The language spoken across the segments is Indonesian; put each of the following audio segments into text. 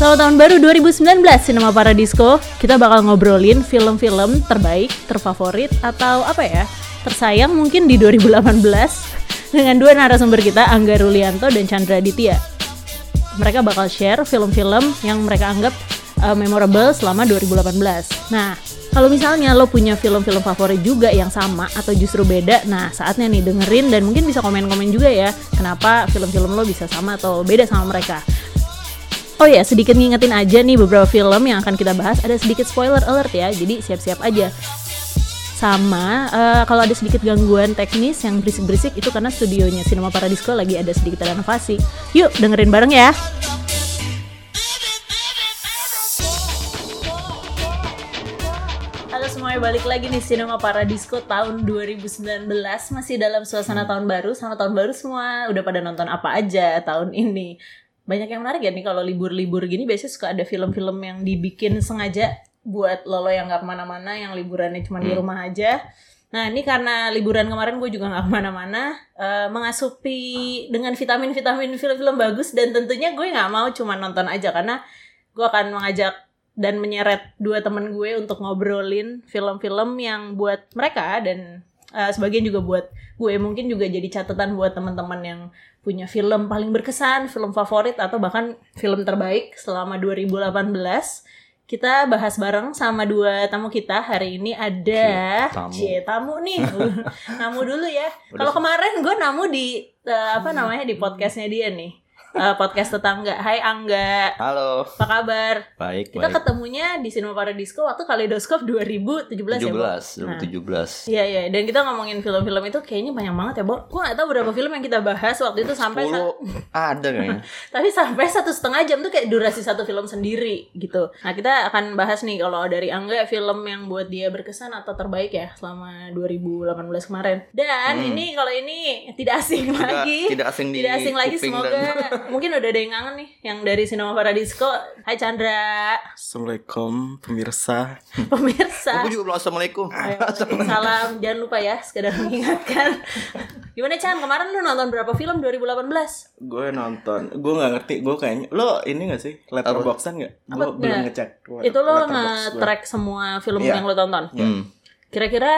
Selamat tahun baru 2019 Cinema Paradisco. Kita bakal ngobrolin film-film terbaik, terfavorit atau apa ya? Tersayang mungkin di 2018 dengan dua narasumber kita Angga Rulianto dan Chandra Ditya. Mereka bakal share film-film yang mereka anggap uh, memorable selama 2018. Nah, kalau misalnya lo punya film-film favorit juga yang sama atau justru beda, nah saatnya nih dengerin dan mungkin bisa komen-komen juga ya kenapa film-film lo bisa sama atau beda sama mereka. Oh ya, sedikit ngingetin aja nih beberapa film yang akan kita bahas ada sedikit spoiler alert ya, jadi siap-siap aja. Sama, uh, kalau ada sedikit gangguan teknis yang berisik-berisik itu karena studionya Cinema Paradisco lagi ada sedikit renovasi. Yuk, dengerin bareng ya. Halo semuanya, balik lagi nih Cinema Paradisco tahun 2019 Masih dalam suasana tahun baru Sama tahun baru semua Udah pada nonton apa aja tahun ini Banyak yang menarik ya nih kalau libur-libur gini Biasanya suka ada film-film yang dibikin sengaja Buat lolo yang gak ke mana-mana Yang liburannya cuma di rumah aja. Nah ini karena liburan kemarin gue juga gak ke mana-mana uh, Mengasupi dengan vitamin-vitamin film-film bagus Dan tentunya gue gak mau cuma nonton aja Karena gue akan mengajak dan menyeret dua temen gue untuk ngobrolin film-film yang buat mereka dan uh, sebagian juga buat gue. Mungkin juga jadi catatan buat teman-teman yang punya film paling berkesan, film favorit atau bahkan film terbaik selama 2018. Kita bahas bareng sama dua tamu kita. Hari ini ada tamu. Cie, tamu nih. namu dulu ya. Kalau kemarin gue namu di uh, apa namanya di podcastnya dia nih. Uh, podcast tetangga. Hai Angga. Halo. Apa kabar? Baik, Kita baik. ketemunya di Cinema Paradisco waktu Kaleidoskop 2017 ya, Bo? 17, Nah, 2017. Iya, iya. Dan kita ngomongin film-film itu kayaknya banyak banget ya, Bo. Gue gak tahu berapa film yang kita bahas waktu itu sampai... sa- 10 ada kayaknya. tapi sampai satu setengah jam tuh kayak durasi satu film sendiri gitu. Nah kita akan bahas nih kalau dari Angga film yang buat dia berkesan atau terbaik ya selama 2018 kemarin. Dan Hmm. ini kalau ini tidak asing Tidak, lagi. tidak asing Tidak asing lagi semoga dan- mungkin udah ada yang kangen nih yang dari Cinema Paradisco. Hai Chandra, Assalamualaikum pemirsa. pemirsa. Aku juga bilang assalamualaikum. Ayo, salam jangan lupa ya sekedar mengingatkan. Gimana Chan kemarin lu nonton berapa film 2018? Gue nonton, gue nggak ngerti, gue kayaknya lo ini gak sih letterboxan nggak? Apa? Gue belum ngecek. Itu lo nge-track semua film Iya. yang lo tonton. Hmm. Kira-kira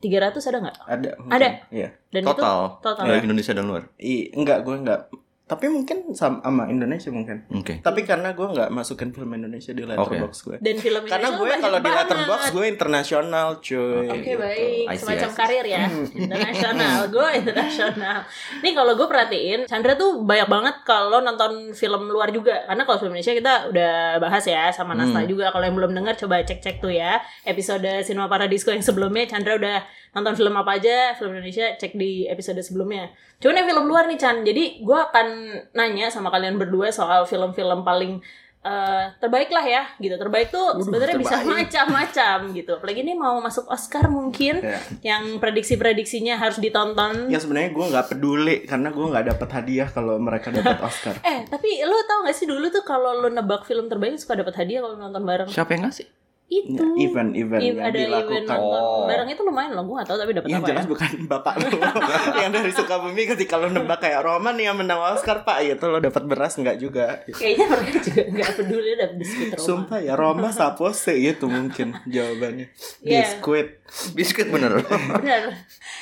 300 ada nggak? Ada. mungkin. Ada? Iya. Dan Total. itu total. Dari Indonesia dan luar. I, enggak, gue enggak. Tapi mungkin sama, sama Indonesia mungkin. Oke. Tapi karena gue nggak masukin film Indonesia di letterbox gue. Dan film Karena Indonesia gue banyak kalau di letterbox gue internasional, cuy. Oke gitu. baik, semacam karir ya, internasional. Gue internasional. Nih kalau gue perhatiin, Chandra tuh banyak banget kalau nonton film luar juga. Karena kalau film Indonesia kita udah bahas ya sama Nasta juga. Kalau yang belum dengar coba cek-cek tuh ya episode Cinema Paradisco yang sebelumnya. Chandra udah nonton film apa aja film Indonesia cek di episode sebelumnya. Cuman yang film luar nih Chan. Jadi gue akan nanya sama kalian berdua soal film-film paling eh, terbaik lah ya gitu. Terbaik tuh sebenarnya bisa macam-macam gitu. Apalagi ini mau masuk Oscar mungkin Ya. yang prediksi-prediksinya harus ditonton. Yang sebenarnya gue nggak peduli karena gue nggak dapat hadiah kalau mereka dapat Oscar. Eh, tapi lo tau gak sih dulu tuh kalau lo nebak film terbaik suka dapat hadiah kalau nonton bareng. Siapa yang ngasih? Itu. Event-event Ev- yang ada event dilakukan. nonton Oh. bareng itu lumayan loh. Gue gak tau tapi dapat Yang apa jelas ya. bukan bapak lu Yang dari Sukabumi ketika lu nebak kayak Roman yang menang Oscar pak Gitu lo dapat beras enggak juga Kayaknya mereka juga gak peduli dapat biskuit Roma. Sumpah ya Roma sapose gitu mungkin jawabannya Iya. Biskuit Biskuit bener. Bener.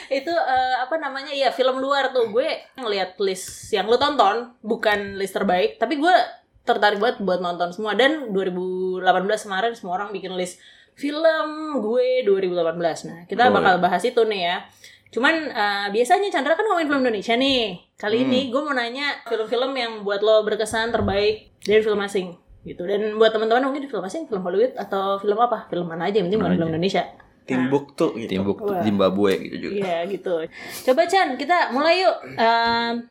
Itu eh, apa namanya ya film luar tuh gue ngeliat list yang lo tonton bukan list terbaik tapi gue tertarik banget buat nonton semua. Dan 2018 kemarin semua orang bikin list film gue 2018 nah kita Oh, bakal bahas itu nih ya. Cuman eh, biasanya Chandra kan ngomongin film Indonesia nih. Kali ini gue mau nanya film-film yang buat lo berkesan terbaik dari film asing gitu. Dan buat teman-teman mungkin film asing film Hollywood atau film apa? Film mana aja? Yang penting bukan film Indonesia. Timbuktu gitu. Timbuk Wah. Zimbabwe gitu juga. Iya gitu. Coba Chan, kita mulai yuk. Ehm,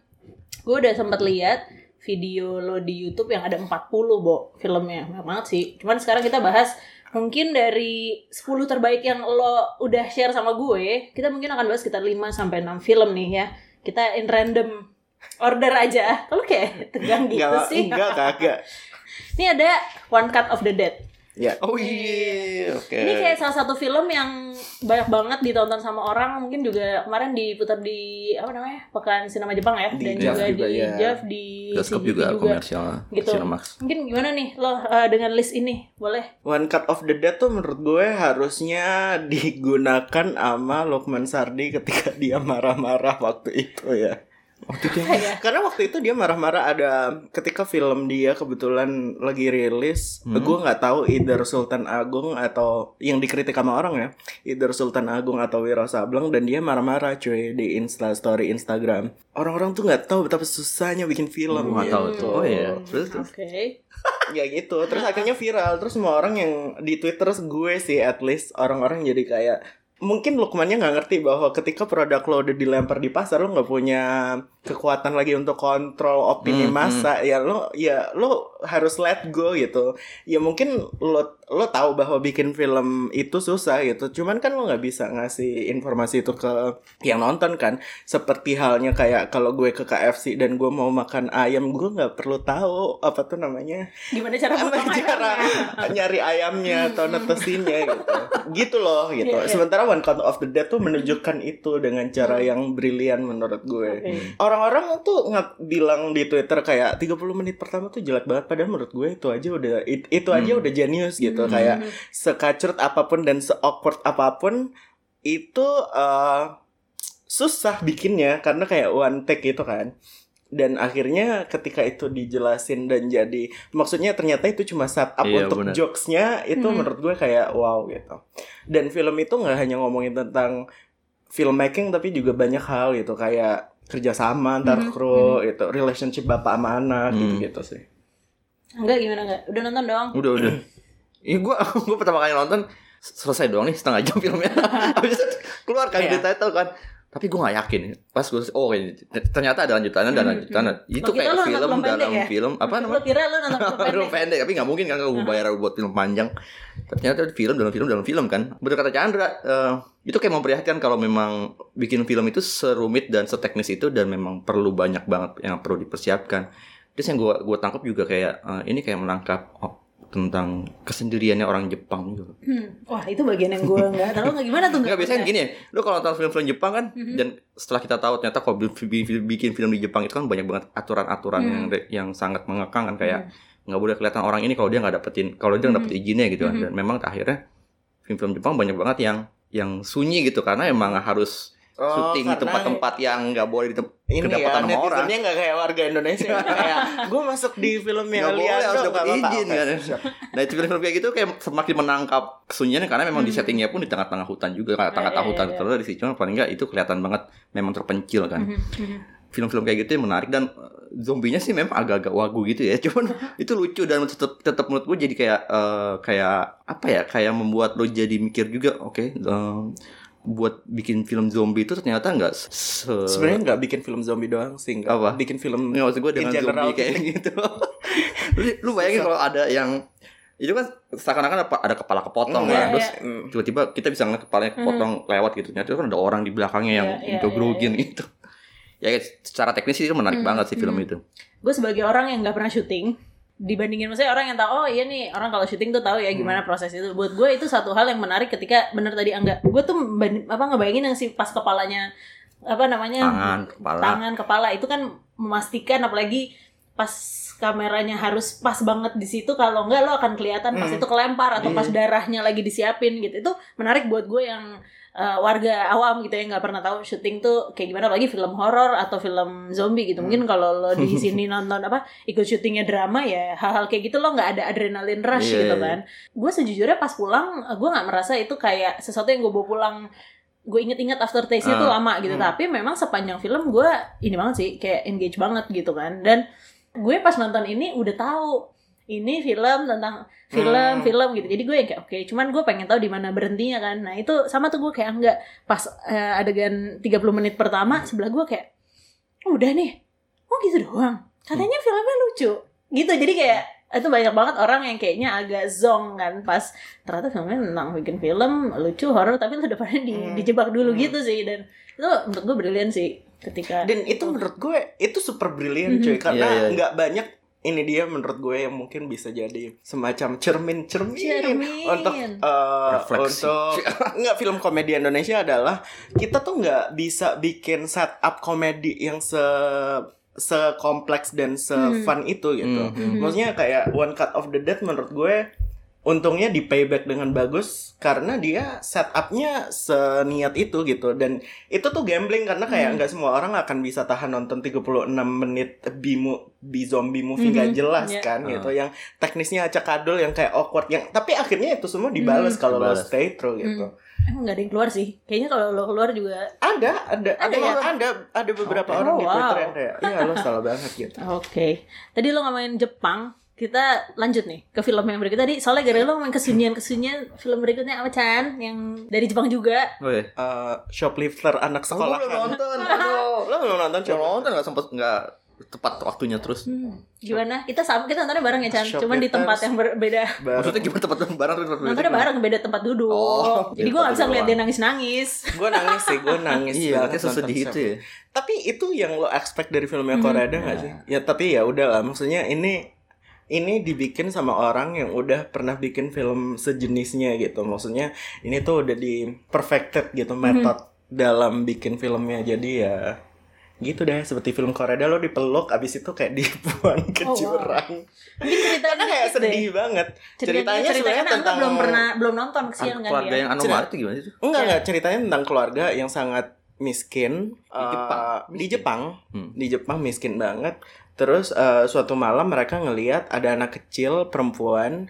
gue udah sempat lihat video lo di YouTube yang ada 40 bo filmnya. Banyak banget sih. Cuman sekarang kita bahas mungkin dari 10 terbaik yang lo udah share sama gue, kita mungkin akan bahas sekitar 5 sampai 6 film nih ya. Kita in random order aja. Kalau kayak tegang gitu Enggak, sih. enggak kagak Ini ada One Cut of the Dead. Ya. Oh iya, oke. Ini kayak salah satu film yang banyak banget ditonton sama orang. Mungkin juga kemarin diputar di apa namanya pekan sinema Jepang ya, Di dan JAV juga, juga, di ya. JAV di bioskop CGV juga, komersial Gitu. Cinemax. Mungkin gimana nih lo uh, dengan list ini boleh? One Cut of the Dead tuh menurut gue harusnya digunakan sama Lukman Sardi ketika dia marah-marah waktu itu ya. Waktu itu Ya. Karena waktu itu dia marah-marah ada ketika film dia kebetulan lagi rilis, Hmm. gue nggak tahu either Sultan Agung atau yang dikritik sama orang ya, either Sultan Agung atau Wiro Sableng dan dia marah-marah cuy di Insta Story Instagram. Orang-orang tuh nggak tahu betapa susahnya bikin film. nggak tahu gitu. tuh. Oh iya. Terus terus. Oke. ya gitu terus akhirnya viral terus semua orang yang di Twitter gue sih at least orang-orang jadi kayak mungkin Lukmannya nggak ngerti bahwa ketika produk lo udah dilempar di pasar lo nggak punya kekuatan lagi untuk kontrol opini Hmm, massa ya lo ya lo harus let go gitu. Ya mungkin lo lo tahu bahwa bikin film itu susah gitu. Cuman kan lo nggak bisa ngasih informasi itu ke yang nonton kan. Seperti halnya kayak kalau gue ke KFC dan gue mau makan ayam gue nggak perlu tahu apa tuh namanya. Gimana cara cara ayamnya? nyari ayamnya atau netesinnya gitu. Gitu loh gitu. Iya, iya. sementara One Cut of the Dead tuh menunjukkan itu dengan cara yang brilian menurut gue. Oke. Orang-orang tuh nggak bilang di Twitter kayak 30 menit pertama tuh jelek banget padahal menurut gue itu aja udah it- itu aja Hmm. udah genius gitu Hmm. kayak sekacrut apa pun dan se-awkward apa pun itu eh, susah bikinnya karena kayak one take gitu kan dan akhirnya ketika itu dijelasin dan jadi maksudnya ternyata itu cuma setup Iya, untuk jokesnya itu Hmm. menurut gue kayak wow gitu dan film itu nggak hanya ngomongin tentang filmmaking tapi juga banyak hal gitu kayak kerjasama antar Mhm, kru itu relationship bapak sama anak Hmm. gitu gitu sih Enggak gimana enggak? Udah nonton dong. Udah udah. Iya gua gua pertama kali nonton selesai doang nih setengah jam filmnya. Habis itu keluar kan Iya. di title kan. Tapi gue gak yakin. Pas gue Oh ternyata ada lanjutannya Dan Hmm, lanjutannya. Itu Lo kira kayak film dalam ya? film Apa Lo namanya? kira lo nonton film film pendek? pendek Tapi gak mungkin kan Kalau gue bayar buat film panjang. Ternyata film dalam film dalam film kan. Bener kata Chandra eh, Itu kayak memperlihatkan Kalau memang Bikin film itu serumit dan seteknis itu Dan memang perlu banyak banget Yang perlu dipersiapkan. Terus yang gue gua tangkap juga kayak eh, Ini kayak menangkap oh, tentang kesendiriannya orang Jepang juga. Hmm. Wah itu bagian yang gue nggak tahu nggak gimana tuh Enggak biasanya gini ya, lu kalau nonton film-film Jepang kan Mhm. dan setelah kita tahu ternyata kalau bi- bi- bikin film di Jepang itu kan banyak banget aturan-aturan Hmm. yang yang sangat mengekang kan kayak nggak boleh kelihatan orang ini kalau dia nggak dapetin kalau dia nggak dapet Mhm. izinnya gitu kan Mhm. dan memang akhirnya film-film Jepang banyak banget yang yang sunyi gitu karena emang harus syuting di tempat-tempat yang nggak boleh di ini kedapatan ya sama orang. netizennya nggak kayak warga Indonesia kayak gue masuk di film yang Nggak boleh, harus apa-apa. izin, kan. Nah itu film-film kayak gitu kayak semakin menangkap kesunyiannya karena memang di Hmm. settingnya pun di tengah-tengah hutan juga, Ya, tengah-tengah ya, hutan ya. terus di situ paling nggak itu kelihatan banget memang terpencil kan. Mhm, mhm. Film-film kayak gitu yang menarik dan uh, zombinya sih memang agak-agak wagu gitu ya, cuman itu lucu dan tetap tetap menurut gue jadi kayak eh, kayak apa ya kayak membuat lo jadi mikir juga, oke, eh, buat bikin film zombie itu ternyata nggak se sebenarnya nggak bikin film zombie doang sih nggak Apa? bikin film Nggak maksud gue dengan general zombie kayak gitu. lu, lu bayangin kalau ada yang itu kan seakan-akan ada, ada kepala kepotong Hmm, kan. iya, Terus iya. Hmm. tiba-tiba kita bisa ngeliat kepalanya kepotong lewat gitu. Ternyata kan ada orang di belakangnya yang Iya, iya, jogrogin iya, gitu. Ya secara teknis sih itu menarik Hmm, banget sih film hmm. itu. gue sebagai orang yang nggak pernah syuting dibandingin maksudnya orang yang tahu oh iya nih orang kalau syuting tuh tahu ya gimana proses itu buat gue itu satu hal yang menarik ketika bener tadi enggak gue tuh apa ngebayangin yang si pas kepalanya apa namanya Tangan, kepala. tangan kepala itu kan memastikan apalagi pas kameranya harus pas banget di situ kalau enggak lo akan kelihatan pas Hmm. itu kelempar atau pas Iya. darahnya lagi disiapin gitu itu menarik buat gue yang uh, warga awam gitu ya nggak pernah tahu syuting tuh kayak gimana apalagi film horor atau film zombie gitu. Mungkin kalau lo di sini nonton apa ikut syutingnya drama ya hal-hal kayak gitu lo nggak ada adrenalin rush Iya, gitu iya. kan. Gue sejujurnya pas pulang uh, gue nggak merasa itu kayak sesuatu yang gue bawa pulang gue inget-inget aftertaste-nya tuh Ah, lama gitu. hmm. tapi memang sepanjang film gue ini banget sih kayak engage banget gitu kan. Dan gue pas nonton ini udah tahu ini film tentang film Hmm. film gitu jadi gue yang kayak oke cuman gue pengen tahu di mana berhentinya kan nah itu sama tuh gue kayak enggak pas eh, adegan 30 menit pertama sebelah gue kayak "Oh, udah nih oh gitu doang katanya filmnya lucu gitu jadi kayak itu banyak banget orang yang kayaknya agak zong kan pas ternyata filmnya tentang bikin film lucu horor tapi lu depannya di, Hmm. dijebak dulu Hmm. gitu sih dan itu menurut gue brilian sih ketika dan itu menurut gue itu super brilian Mhm. cuy karena Iya, iya. nggak banyak ini dia menurut gue yang mungkin bisa jadi semacam cermin-cermin Cermin. untuk eh, Refleksi. untuk nggak film komedi Indonesia adalah kita tuh nggak bisa bikin setup komedi yang se sekompleks dan se-fun itu gitu. Hmm, hmm. Maksudnya kayak One Cut of the Dead menurut gue untungnya di payback dengan bagus karena dia setupnya seniat itu gitu dan itu tuh gambling karena kayak nggak semua orang akan bisa tahan nonton 36 menit B, mo- B zombie movie nggak Mhm, jelas iya. kan Ah. gitu yang teknisnya acak adul yang kayak awkward yang tapi akhirnya itu semua dibales Mhm. kalau lo stay true gitu Emang nggak ada yang keluar sih. Kayaknya kalau lo keluar juga. ada ada ada Ada ya? ada ada beberapa Oh, orang di wow. Twitter yang kayak ya lo salah banget gitu Oke. Tadi lo ngomongin Jepang. Kita lanjut nih ke film yang berikutnya. Tadi soalnya gara-gara lo ngomongin kesunyian-kesunyian film berikutnya apa Chan? Yang dari Jepang juga. Oh iya. Eh, shoplifter anak sekolah belum nonton. Aduh. lo belum nonton Belum nonton nggak sempat nggak tepat waktunya terus. Hmm. Gimana? Kita sama kita nontonnya bareng ya Chan. Cuman di tempat yang berbeda. Maksudnya gimana tepat barang tepat Nontonnya bareng beda tempat duduk. Oh, Jadi gue gak tempat bisa ngeliat dia nangis-nangis. gue nangis sih gue nangis Iya, banget katanya sesedih itu ya. tapi itu yang lo expect dari filmnya Hmm. Korea nggak sih ya tapi ya udah lah maksudnya ini ini dibikin sama orang yang udah pernah bikin film sejenisnya gitu maksudnya ini tuh udah di perfected gitu Hmm. method dalam bikin filmnya jadi ya gitu deh seperti film Korea lo dipeluk abis itu kayak dibuang ke Oh, wow. jurang Mungkin ceritanya karena kayak dikit deh. sedih banget Ceritanya, ceritanya sebenarnya Angga tentang belum pernah belum nonton kesian kan Keluarga dia. yang anomali itu gimana sih? Enggak enggak ceritanya tentang keluarga yang sangat miskin Di Jepang? Eh, di? Jepang Hmm. di Jepang miskin banget terus eh, suatu malam mereka ngelihat ada anak kecil perempuan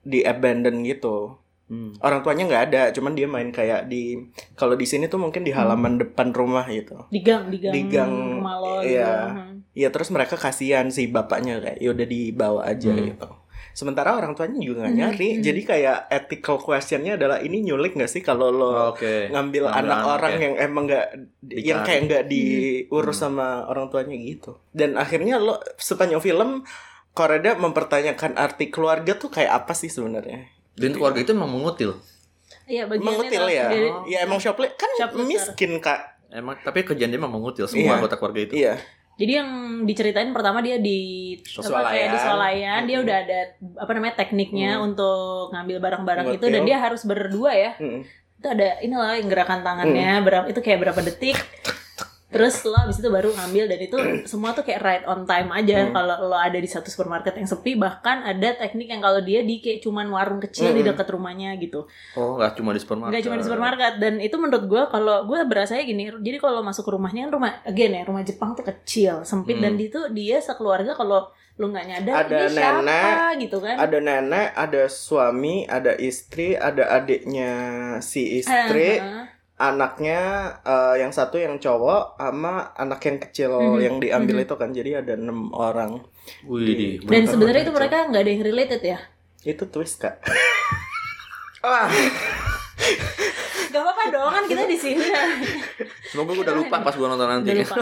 di abandon gitu Hmm. orang tuanya nggak ada cuman dia main kayak di kalau di sini tuh mungkin di halaman depan rumah gitu di gang di gang, Di gang, rumah lo iya. gitu. Hmm. ya terus mereka kasihan si bapaknya kayak ya udah dibawa aja Hmm. gitu sementara orang tuanya juga nggak Hmm, nyari hmm. jadi kayak ethical questionnya adalah ini nyulik nggak sih kalau lo Oke. ngambil Ngambil anak anak orang ya. yang emang nggak yang kayak nggak diurus sama orang tuanya gitu dan akhirnya lo sepanjang film Koreda mempertanyakan arti keluarga tuh kayak apa sih sebenarnya Dan keluarga itu memang mengutil. Iya mengutil ya dari- ya emang shoplift kan Shoplifter. miskin kak Emang tapi kerjaan dia memang mengutil semua Iya. anggota keluarga itu. iya Jadi yang diceritain pertama dia di apa, kayak di Swalayan. swalayan, dia udah ada apa namanya tekniknya Mm. untuk ngambil barang-barang itu dan dia harus berdua ya. Mm. Itu ada inilah yang gerakan tangannya Mm. berapa itu kayak berapa detik. Terus lo abis itu baru ngambil dan itu semua tuh kayak right on time aja Mm. kalau lo ada di satu supermarket yang sepi bahkan ada teknik yang kalau dia di kayak cuman warung kecil di Mm. dekat rumahnya gitu. Oh, nggak cuma di supermarket. Nggak cuma di supermarket dan itu menurut gue kalau gue berasanya gini jadi kalau masuk ke rumahnya kan rumah again ya rumah Jepang tuh kecil sempit Hmm. dan itu dia sekeluarga kalau lu nggak nyadar Ada ini siapa nenek, gitu kan ada nenek ada suami ada istri ada adiknya si istri Ah, ah. Anaknya eh, yang satu yang cowok sama anak yang kecil Mhm. yang diambil Mhm. itu kan jadi ada enam orang Wih, di. dan sebenarnya itu mereka nggak ada yang related ya itu twist kak Ah, Gak apa-apa dong kan kita di sini semoga gue udah lupa pas gue nonton nanti. Udah lupa.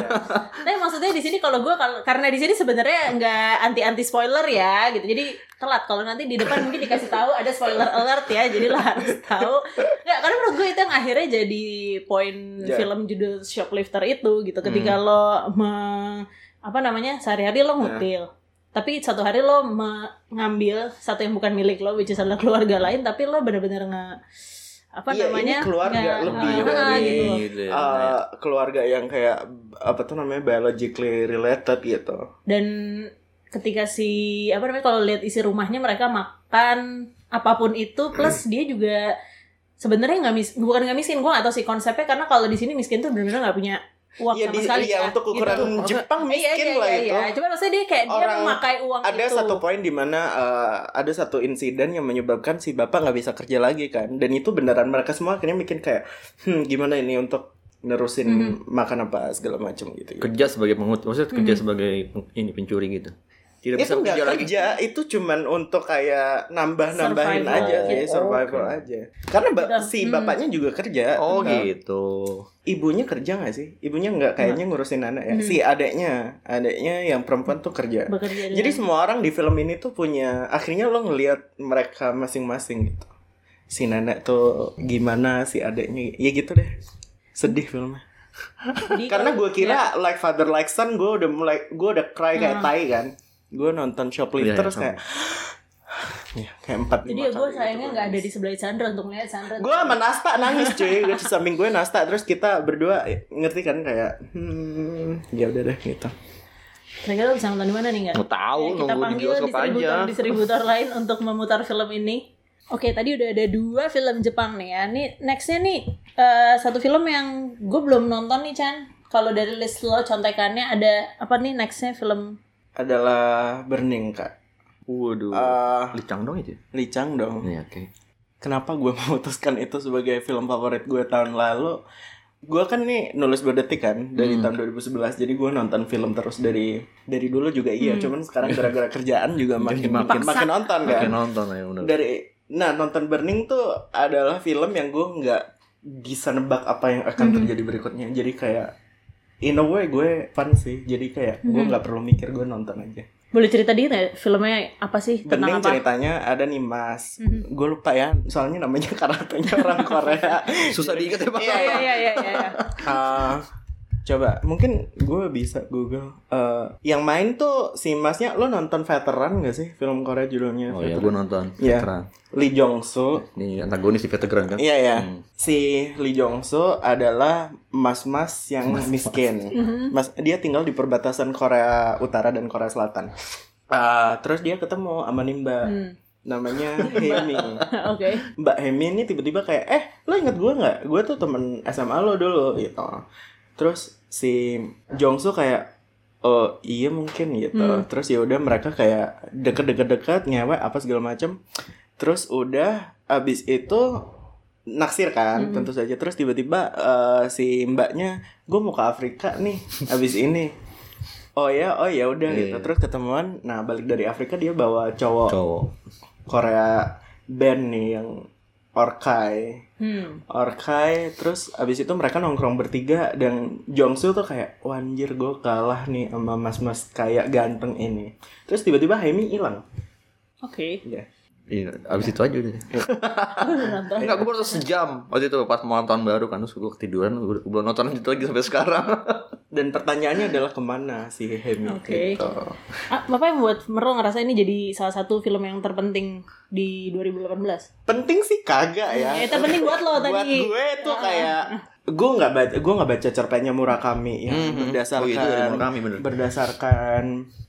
Tapi maksudnya di sini kalau gue karena di sini sebenarnya nggak anti anti spoiler ya gitu. Jadi telat kalau nanti di depan mungkin dikasih tahu ada spoiler alert ya. Jadi lo harus tahu. Nggak karena menurut gue itu yang akhirnya jadi poin Ya. film judul Shoplifter itu gitu. Ketika Hmm. lo me- apa namanya sehari-hari lo ngutil. Tapi satu hari lo mengambil satu yang bukan milik lo, which is adalah keluarga lain, tapi lo benar-benar nge apa Iya, ini namanya keluarga nggak- lebih ah, dari- gitu loh. Gitu ya. Eh, keluarga yang kayak apa tuh namanya biologically related gitu dan ketika si apa namanya kalau lihat isi rumahnya mereka makan apa pun itu plus dia juga sebenarnya nggak mis bukan nggak miskin gue atau si konsepnya karena kalau di sini miskin tuh benar-benar nggak punya uang Iya sama di sekali iya, ya, untuk ukuran gitu. Jepang Iya, miskin iya, lah iya, itu iya. Cuma maksudnya dia kayak dia Orang- memakai uang ada itu. satu poin di mana eh, ada satu insiden yang menyebabkan si bapak nggak bisa kerja lagi kan dan itu beneran mereka semua akhirnya bikin kayak hmm gimana ini untuk nerusin Mhm. makan apa segala macam gitu kerja sebagai pengut, maksudnya kerja Hmm. sebagai ini pencuri gitu. Tidak itu bisa nggak kerja lagi. kerja itu cuman untuk kayak nambah nambahin Survival. aja sih Oh, survival oke. aja karena ba- Udah, si hmm. bapaknya juga kerja Oh Nah, gitu. ibunya kerja nggak sih ibunya nggak kayaknya ngurusin anak ya Hmm. si adeknya adeknya yang perempuan tuh kerja bekerja dengan- Jadi semua orang di film ini tuh punya akhirnya lo ngelihat mereka masing-masing gitu. Si nenek tuh gimana, si adeknya ya gitu deh. Sedih filmnya. Jadi Karena gue kira like father like son gue udah mulai gue udah cry kayak Hmm. tai kan. Gue nonton shoplifter Iya, terus kayak ya kayak empat Jadi ya gue kali sayangnya gitu. nggak ada di sebelah Chandra untuk melihat Chandra. gue sama Nasta nangis cuy gue di samping gue Nasta terus kita berdua eh, ngerti kan kayak hmm ya udah deh gitu Kira-kira lo bisa nonton di mana nih nggak? Tahu, Ya, kita nunggu di panggil bioskop distributor aja. distributor lain untuk memutar film ini. Oke, tadi udah ada dua film Jepang nih ya. Nih nextnya nih eh, satu film yang gue belum nonton nih Chan. Kalau dari list lo contekannya ada apa nih nextnya film? Adalah Burning kak Waduh. Eh, Licang dong itu. Licang dong Iya, oke. kenapa gue memutuskan itu sebagai film favorit gue tahun lalu gue kan nih nulis berdetik kan dari Hmm. tahun 2011 jadi gue nonton film terus dari dari dulu juga iya cuman sekarang gara-gara kerjaan juga makin makin Dipaksa. makin nonton kan Oke nonton ya bener. dari nah nonton Burning tuh adalah film yang gue nggak bisa nebak apa yang akan terjadi berikutnya jadi kayak in a way gue fun sih jadi kayak gue nggak perlu mikir gue nonton aja Boleh cerita dikit nggak filmnya apa sih? Tentang apa? ceritanya ada nih mas Mhm. gue lupa ya soalnya namanya karakternya orang Korea Susah diingat ya, Pak. Iya iya iya iya. iya. Coba mungkin gue bisa google Eh, yang main tuh si masnya lo nonton veteran gak sih film Korea judulnya Oh iya, gue nonton. Iya. Veteran. Lee Jong Soo Ini antagonis di veteran kan? Iya ya. Hmm. Si Lee Jong Soo adalah mas-mas yang miskin. Mas dia tinggal di perbatasan Korea Utara dan Korea Selatan. Ah, terus dia ketemu sama Nimba. Hmm. Namanya Hemi. Oke. Mbak Hemi ini tiba-tiba kayak, "Eh, lo inget gue nggak? Gue tuh temen SMA lo dulu." gitu. Terus si Jong Soo kayak Oh iya mungkin gitu. Hmm. Terus ya udah mereka kayak deket-deket-deket ngewek apa segala macem. Terus udah abis itu naksir kan Hmm. tentu saja. Terus tiba-tiba eh, si mbaknya gue mau ke Afrika nih abis ini. Oh ya, oh ya udah Iya. gitu. Terus ketemuan. Nah balik dari Afrika dia bawa cowok Cowok. Korea band nih yang Orkai. Hmm. Orkai terus abis itu mereka nongkrong bertiga dan Jongsu tuh kayak wah anjir gue kalah nih sama mas-mas kayak ganteng ini. Terus tiba-tiba Hemi hilang. Oke. Ya. Iya, abis itu aja udah. Nonton. Enggak, gue baru sejam waktu itu pas mau nonton baru kan terus gue ketiduran, gue belum nonton itu lagi sampai sekarang. Dan pertanyaannya adalah ke mana si Hemi? Oke. gitu. Ah, Bapak yang buat Mero ngerasa ini jadi salah satu film yang terpenting di 2018? Penting sih kagak ya. Ya, itu penting buat lo Buat tadi. gue tuh kayak gue nggak baca gue nggak baca cerpennya Murakami yang Mhm. berdasarkan Oh, itu dari Murakami, bener. berdasarkan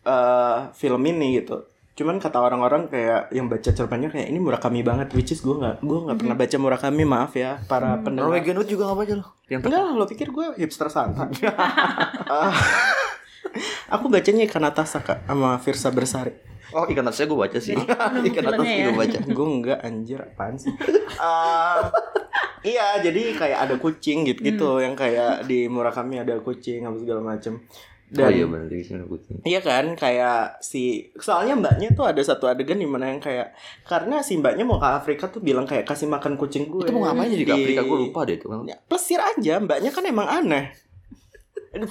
eh, film ini gitu cuman kata orang-orang kayak yang baca cerpennya kayak ini Murakami banget which is gue nggak gue nggak pernah baca Murakami maaf ya para pendengar. Norwegian Wood juga gak baca lo. Yang enggak lah, lo pikir gue hipster santai aku bacanya Kanata Saka sama Firsa Bersari. Oh, ikan atasnya gue baca sih. ikan atas ya. gue baca. gue enggak anjir apaan sih? Ah, iya jadi kayak ada kucing gitu gitu yang kayak di Murakami ada kucing apa segala macem oh dan iya benar sini kucing. Iya kan kayak si soalnya mbaknya tuh ada satu adegan di mana yang kayak karena si mbaknya mau ke Afrika tuh bilang kayak kasih makan kucing gue. Itu mau ngapain jadi ke Di- Afrika gue lupa deh itu. Ya, plesir aja mbaknya kan emang aneh.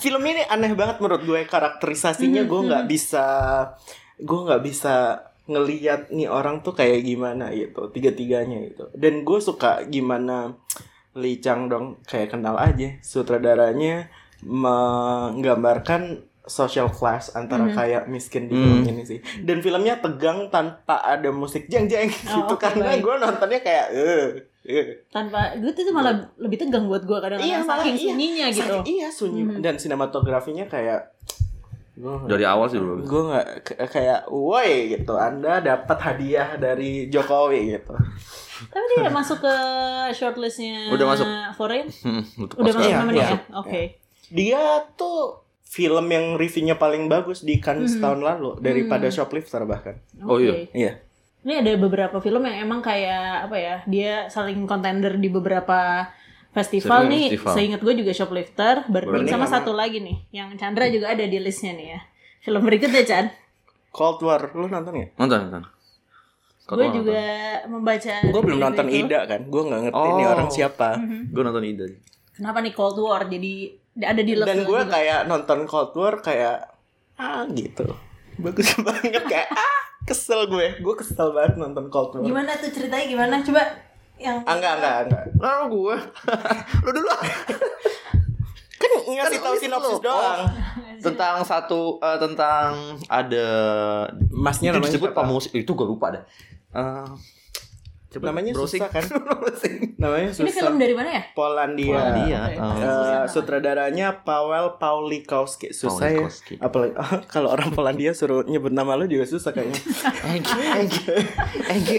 Film ini aneh banget menurut gue karakterisasinya gue nggak bisa gue nggak bisa ngeliat nih orang tuh kayak gimana gitu tiga tiganya gitu dan gue suka gimana Lee Chang dong kayak kenal aja sutradaranya menggambarkan social class antara kaya miskin di film Hmm. ini sih dan filmnya tegang tanpa ada musik jeng jeng Oh, gitu oke, karena baik. gue nontonnya kayak eh eh. Tanpa gue tuh malah lebih tegang buat gue kadang-kadang malah saking iya. sunyinya gitu. Saking- iya sunyi dan sinematografinya kayak gue Dari awal sih dulu. gue nggak kayak woi gitu anda dapat hadiah dari Jokowi gitu Tapi dia masuk ke shortlistnya Udah masuk. Foreign? Hmm, Udah Oscar. masuk Iya, namanya iya. ya? Oke. Dia tuh film yang reviewnya paling bagus di Cannes tahun lalu daripada Shoplifter bahkan Oh, iya. Iya Ini ada beberapa film yang emang kayak apa ya? Dia saling contender di beberapa festival Sering nih. festival. Seingat gue juga Shoplifter, Burning sama satu lagi nih, yang Chandra juga ada di listnya nih ya. Film berikutnya Chan. Cold War lu nonton nggak? Nonton, nonton. Gue juga membaca. gue belum nonton itu. Ida kan gue nggak ngerti Oh. nih orang siapa Gue nonton Ida. Kenapa nih Cold War? Jadi ada di dan gue kayak nonton Cold War kayak ah gitu bagus banget kayak ah kesel gue gue kesel banget nonton Cold War Gimana tuh ceritanya gimana? Coba yang ah, enggak enggak enggak Lalu gue. Lu dulu. kan ngasih Kan tahu sinopsis doang tentang satu eh, tentang ada Masnya namanya disebut siapa? pemusik itu gue lupa dah. Eh, coba Namanya browsing. susah kan? Namanya susah. Ini film dari mana ya? Polandia. Polandia. Oke. Oh. Eh, sutradaranya Paweł Paulikowski susah ya apalagi kalau orang Polandia suruh nyebut nama lu juga susah kayaknya Egi, Egi, Egi.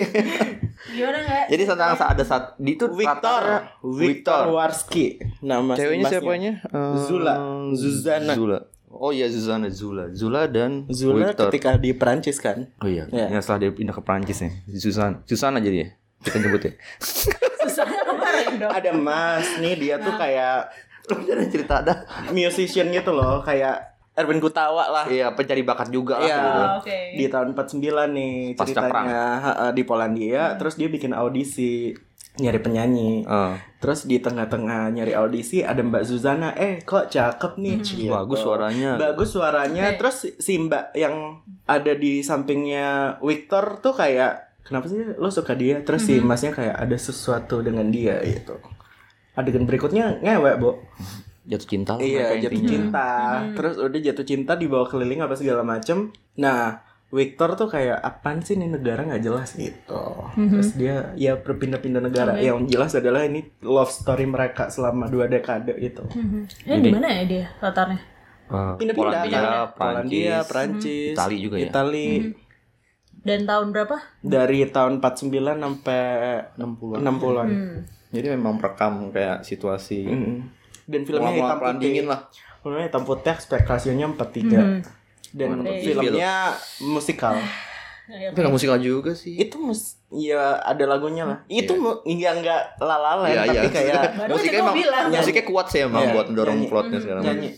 Gimana nggak? Jadi tentang ada saat di itu Victor Victor Warski nama Ceweknya masnya. siapanya? Eh, Zula. Zuzana. Zula. Oh iya Zuzana Zula. Zula dan Zula Victor. ketika di Perancis kan Oh iya, Ya. yang setelah dia pindah ke Prancis nih. Susan, Susana jadi ya. Kita nyebut ya. Susah kemarin dong. ada Mas nih dia tuh kayak Lu jangan cerita ada. musician gitu loh kayak Erwin Gutawa lah Iya, pencari bakat juga lah. Iya. gitu. Oh, Oke. di tahun 49 nih Pasca ceritanya di Polandia terus dia bikin audisi nyari penyanyi Eh, terus di tengah-tengah nyari audisi ada Mbak Zuzana eh kok cakep nih gitu. bagus suaranya. bagus suaranya Oke. terus si Mbak yang ada di sampingnya Victor tuh kayak kenapa sih lo suka dia? Terus si Masnya kayak ada sesuatu dengan dia gitu. Adegan berikutnya ngewek bu Jatuh cinta lah Iya mereka jatuh intinya. cinta. Terus udah jatuh cinta dibawa keliling apa segala macem. Nah Victor tuh kayak apaan sih ini negara nggak jelas? Gitu. Terus dia ya berpindah-pindah negara. Oke. Yang jelas adalah ini love story mereka selama dua dekade gitu. Mhm. Ini di mana ya dia latarnya? Eh, Pindah-pindah Polandia, kan? Prancis, Polandia, Prancis Itali juga ya. Itali Dan tahun berapa? Dari tahun 49 sampai 60-an. 60-an Hmm. Jadi memang merekam kayak situasi Mm. Dan filmnya Mual-mual hitam putih dingin lah. Filmnya hitam putih aspektasinya 43 Mhm. Dan Oke. filmnya musikal Ya, Tapi nggak musikal juga sih. itu mus ya ada lagunya lah itu mu- nggak nggak lalala Iya, tapi iya. kayak musiknya emang bilang. musiknya kuat sih emang Iya, buat dorong nyanyi. plotnya macam. nyanyi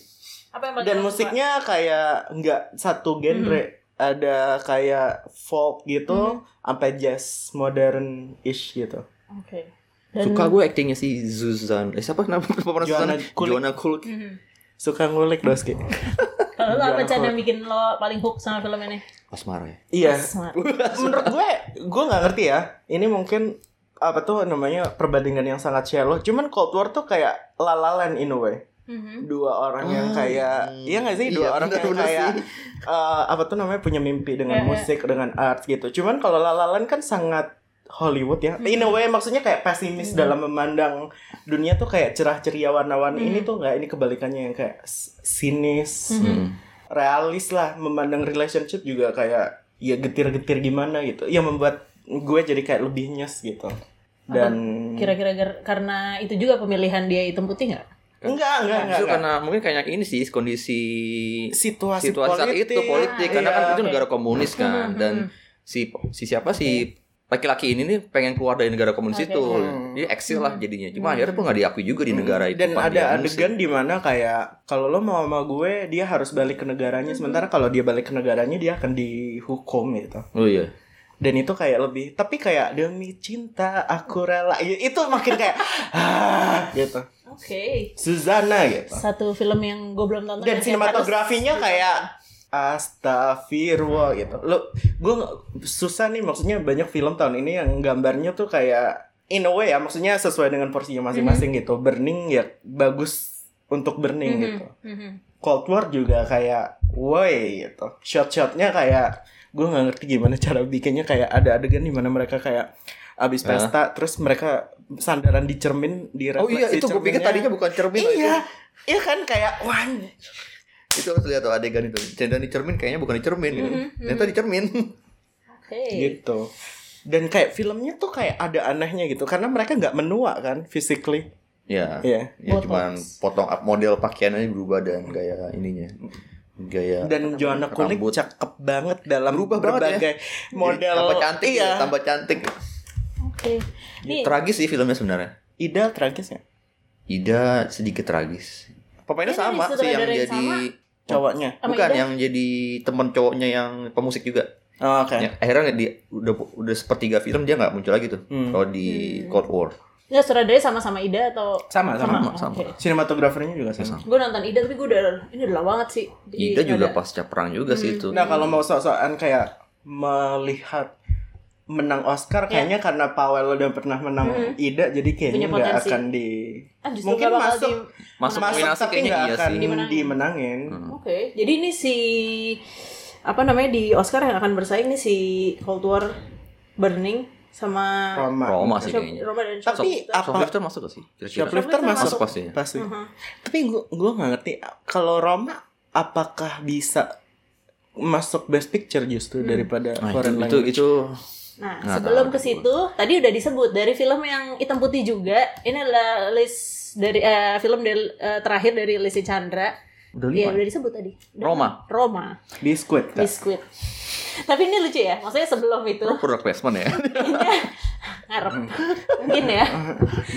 Apa yang dan musiknya kayak nggak satu genre ada kayak folk gitu sampai jazz modern ish gitu Oke. Dan Suka gue actingnya si Zuzan. Eh siapa nama pemeran Joanna Zuzan? Kulik. Joanna Kulik. Mhm. suka ngulik doski Kalau lo apa yang bikin lo paling hook sama film ini? Asmara ya. iya Smart. menurut gue gue nggak ngerti ya ini mungkin apa tuh namanya perbandingan yang sangat shallow cuman Cold War tuh kayak La La Land in a way Mhm. dua orang yang kayak hmm. iya gak sih dua Iya, orang yang bener-bener kayak sih. eh, apa tuh namanya punya mimpi dengan Iya, iya. musik dengan art gitu cuman kalau La La Land kan sangat Hollywood ya in a way maksudnya kayak pesimis dalam memandang dunia tuh kayak cerah ceria warna-warni ini tuh nggak ini kebalikannya yang kayak sinis Hmm. realis lah memandang relationship juga kayak ya getir-getir gimana gitu yang membuat gue jadi kayak lebih nyes gitu dan Kira-kira karena itu juga pemilihan dia hitam putih nggak? Enggak enggak enggak, Justru enggak. karena mungkin kayak ini sih kondisi situasi, situasi saat politik, itu politik. Karena kan Iya. itu negara komunis kan. dan si si siapa si laki-laki ini nih pengen keluar dari negara komunis Oke. itu. jadi eksil lah jadinya. Cuma akhirnya pun nggak diakui juga di negara itu dan ada adegan di mana kayak kalau lo mau sama gue dia harus balik ke negaranya. Sementara kalau dia balik ke negaranya dia akan dihukum gitu. Oh iya dan itu kayak lebih tapi kayak demi cinta aku rela Ya, itu makin kayak ah gitu Oke. Suzana gitu Satu film yang gue belum tonton. dan yang harus- sinematografinya kayak astagfirullah gitu lo gue susah nih maksudnya banyak film tahun ini yang gambarnya tuh kayak in a way ya maksudnya sesuai dengan porsinya masing-masing gitu burning ya bagus untuk burning Mhm. gitu Mhm. Cold War juga kayak woi gitu shot-shotnya kayak gue nggak ngerti gimana cara bikinnya kayak ada adegan di mana mereka kayak abis pesta terus mereka sandaran di cermin di oh iya itu gue pikir tadinya bukan cermin loh, iya iya kan kayak wah itu itu harus lihat tuh adegan itu. Cendana di cermin kayaknya bukan di cermin gitu. ternyata di cermin Oke. gitu. Dan kayak filmnya tuh kayak ada anehnya gitu karena mereka nggak menua kan physically. Ya Iya. ya Botox. cuman potong up model pakaiannya berubah dan gaya ininya gaya dan Joanna Kulik rambut. cakep banget dalam Berubah banget berbagai model. tambah cantik iya. ya, tambah cantik. Oke. Nih, tragis sih filmnya sebenarnya. Ida tragis ya? Ida sedikit tragis. Pemainnya Ini sama sih yang sutradara yang jadi cowoknya. Sama bukan Ida? yang jadi teman cowoknya yang pemusik juga. Oh, oke. Ya, akhirnya dia udah udah sepertiga film dia nggak muncul lagi tuh Hmm. kalau di Cold War nggak sutradaranya sama-sama Ida atau sama sama, sama. Oke. sinematografernya juga sama Gue nonton Ida tapi gue udah ini udah lama banget sih. Jadi Ida juga ada- pasca perang juga sih itu nah kalau mau sok-sokan kayak melihat menang Oscar kayaknya karena Powell udah pernah menang Ida jadi kayaknya nggak akan di Ah, mungkin masuk di- Masuk masuk tapi kayaknya nggak iya akan sih. Dimenangin. dimenangin. Oke, jadi ini si apa namanya di Oscar yang akan bersaing nih si Cold War Burning sama Roma. Roma sih Shop- kayaknya. Roma dan Tapi Shoplifter. apa- Shoplifter masuk gak sih? Kira-kira? Shoplifter Shoplifter masuk, masuk pasti ya? pasti. Mhm. Tapi gua gua nggak ngerti kalau Roma apakah bisa masuk Best Picture justru daripada Nah, foreign itu, itu, language. itu Nah, Nggak sebelum ke situ, tadi udah disebut dari film yang hitam putih juga. Ini adalah list dari eh, film dari, eh, terakhir dari Lesti Chandra. udah Iya, lima. udah disebut tadi. Udah Roma. kan? Roma. Biskuit. Biskuit. Tapi ini lucu ya. Maksudnya sebelum itu Lu product placement ya? kayaknya ngarep. Mungkin ya.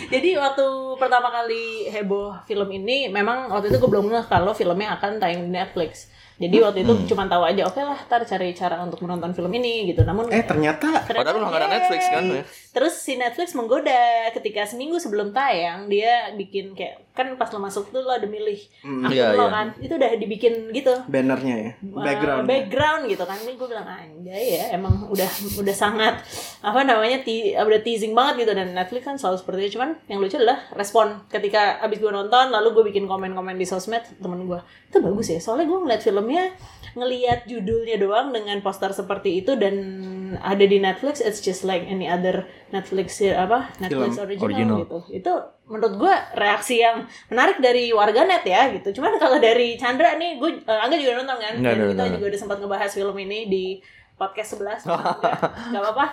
Jadi waktu pertama kali heboh film ini, memang waktu itu gue belum ngeh kalau filmnya akan tayang di Netflix. Jadi waktu itu cuma tahu aja, oke lah, ntar cari cara untuk menonton film ini gitu. Namun Eh ternyata Padahal lu nggak ada Netflix. Kan ya? Terus si Netflix menggoda. Ketika seminggu sebelum tayang dia bikin kayak kan pas lo masuk tuh lo ada milih akun iya, lo iya. kan? Itu udah dibikin gitu. Bannernya ya, Uh, background. background gitu kan. Ini gue bilang anjay ya emang udah udah sangat apa namanya ti, udah teasing banget gitu. Dan Netflix kan selalu seperti itu. Cuman yang lucu adalah respon. Ketika abis gue nonton lalu gue bikin komen-komen di sosmed temen gue itu bagus ya soalnya gue ngeliat filmnya ngeliat judulnya doang dengan poster seperti itu dan ada di Netflix it's just like any other Netflix apa Netflix Film original, original. gitu. Itu menurut gue reaksi yang menarik dari warganet ya gitu. Cuman kalau dari Chandra nih gue eh, Angga juga nonton kan? Nggak, dan nggak, kita nggak. juga udah sempat ngebahas film ini di podcast 11 nggak apa-apa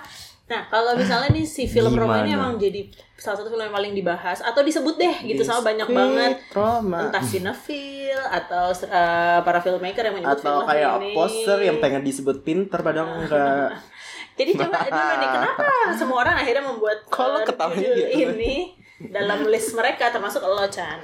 nah kalau misalnya nih si film Roma ini Gimana? emang jadi salah satu film yang paling dibahas atau disebut deh gitu sama banyak banget Roma. entah sinetfil atau eh, para filmmaker yang menyebut Atau film kayak ini poster yang pengen disebut pinter padahal enggak. jadi coba dulu nih kenapa semua orang akhirnya membuat Kalau eh, judul gitu. ini dalam list mereka termasuk lo Chan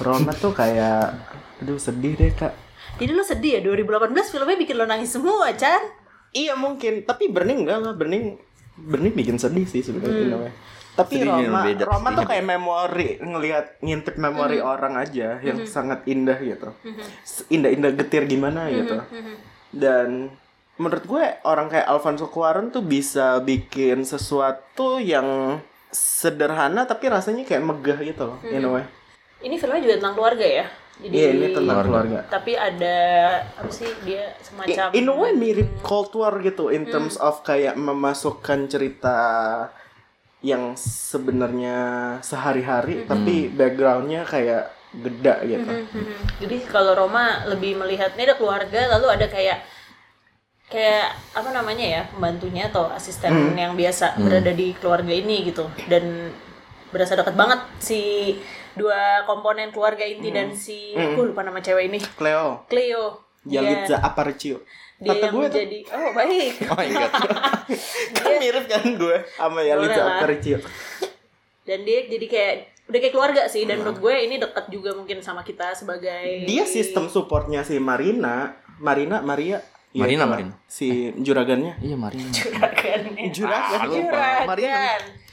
Roma tuh kayak aduh sedih deh kak. jadi lo sedih ya 2018 filmnya bikin lo nangis semua Chan Iya mungkin, tapi Burning enggak lah, Burning Burning bikin sedih sih sebenarnya in way. Tapi Sedihnya Roma, beda, Roma tuh kayak memori ngelihat ngintip memori orang aja yang sangat indah gitu. Indah-indah getir gimana gitu. Dan menurut gue orang kayak Alfonso Cuarón tuh bisa bikin sesuatu yang sederhana tapi rasanya kayak megah gitu loh, in a way. ini filmnya juga tentang keluarga ya jadi Iya, ini tentang keluarga. tapi ada apa sih dia semacam in a way mirip Cold War gitu in terms of kayak memasukkan cerita yang sebenarnya sehari-hari tapi backgroundnya kayak geda gitu. Mhm. jadi kalau Roma lebih melihat ini ada keluarga lalu ada kayak kayak apa namanya ya pembantunya atau asisten yang biasa berada di keluarga ini gitu. Dan berasa dekat banget si dua komponen keluarga inti dan si aku lupa nama cewek ini Cleo, Cleo Dia- Yalitza Aparicio. dia Kata yang gue tuh menjadi oh baik Oh my god. kan mirip kan gue sama Yalitza. Aparicio. dan dia jadi kayak udah kayak keluarga sih dan menurut gue ini dekat juga mungkin sama kita sebagai Dia sistem supportnya si Marina, Marina, Maria. Iya, Marina. Marina. Si juragannya. Iya Marina. juragan Juragan. Ah, lupa. juragan Marina.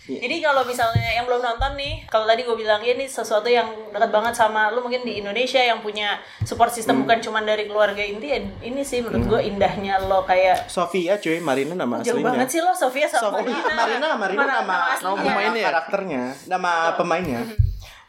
Jadi kalau misalnya yang belum nonton nih kalau tadi gue bilang ya ini sesuatu yang dekat banget sama lu mungkin di Indonesia yang punya support system bukan cuma dari keluarga inti ya ini sih menurut gue indahnya lo kayak Sofia cuy, Marina nama jauh aslinya. banget sih lo Sofia sama Sofia, Marina Marina, Marina nama, aslinya. nama pemainnya, karakternya, nama pemainnya.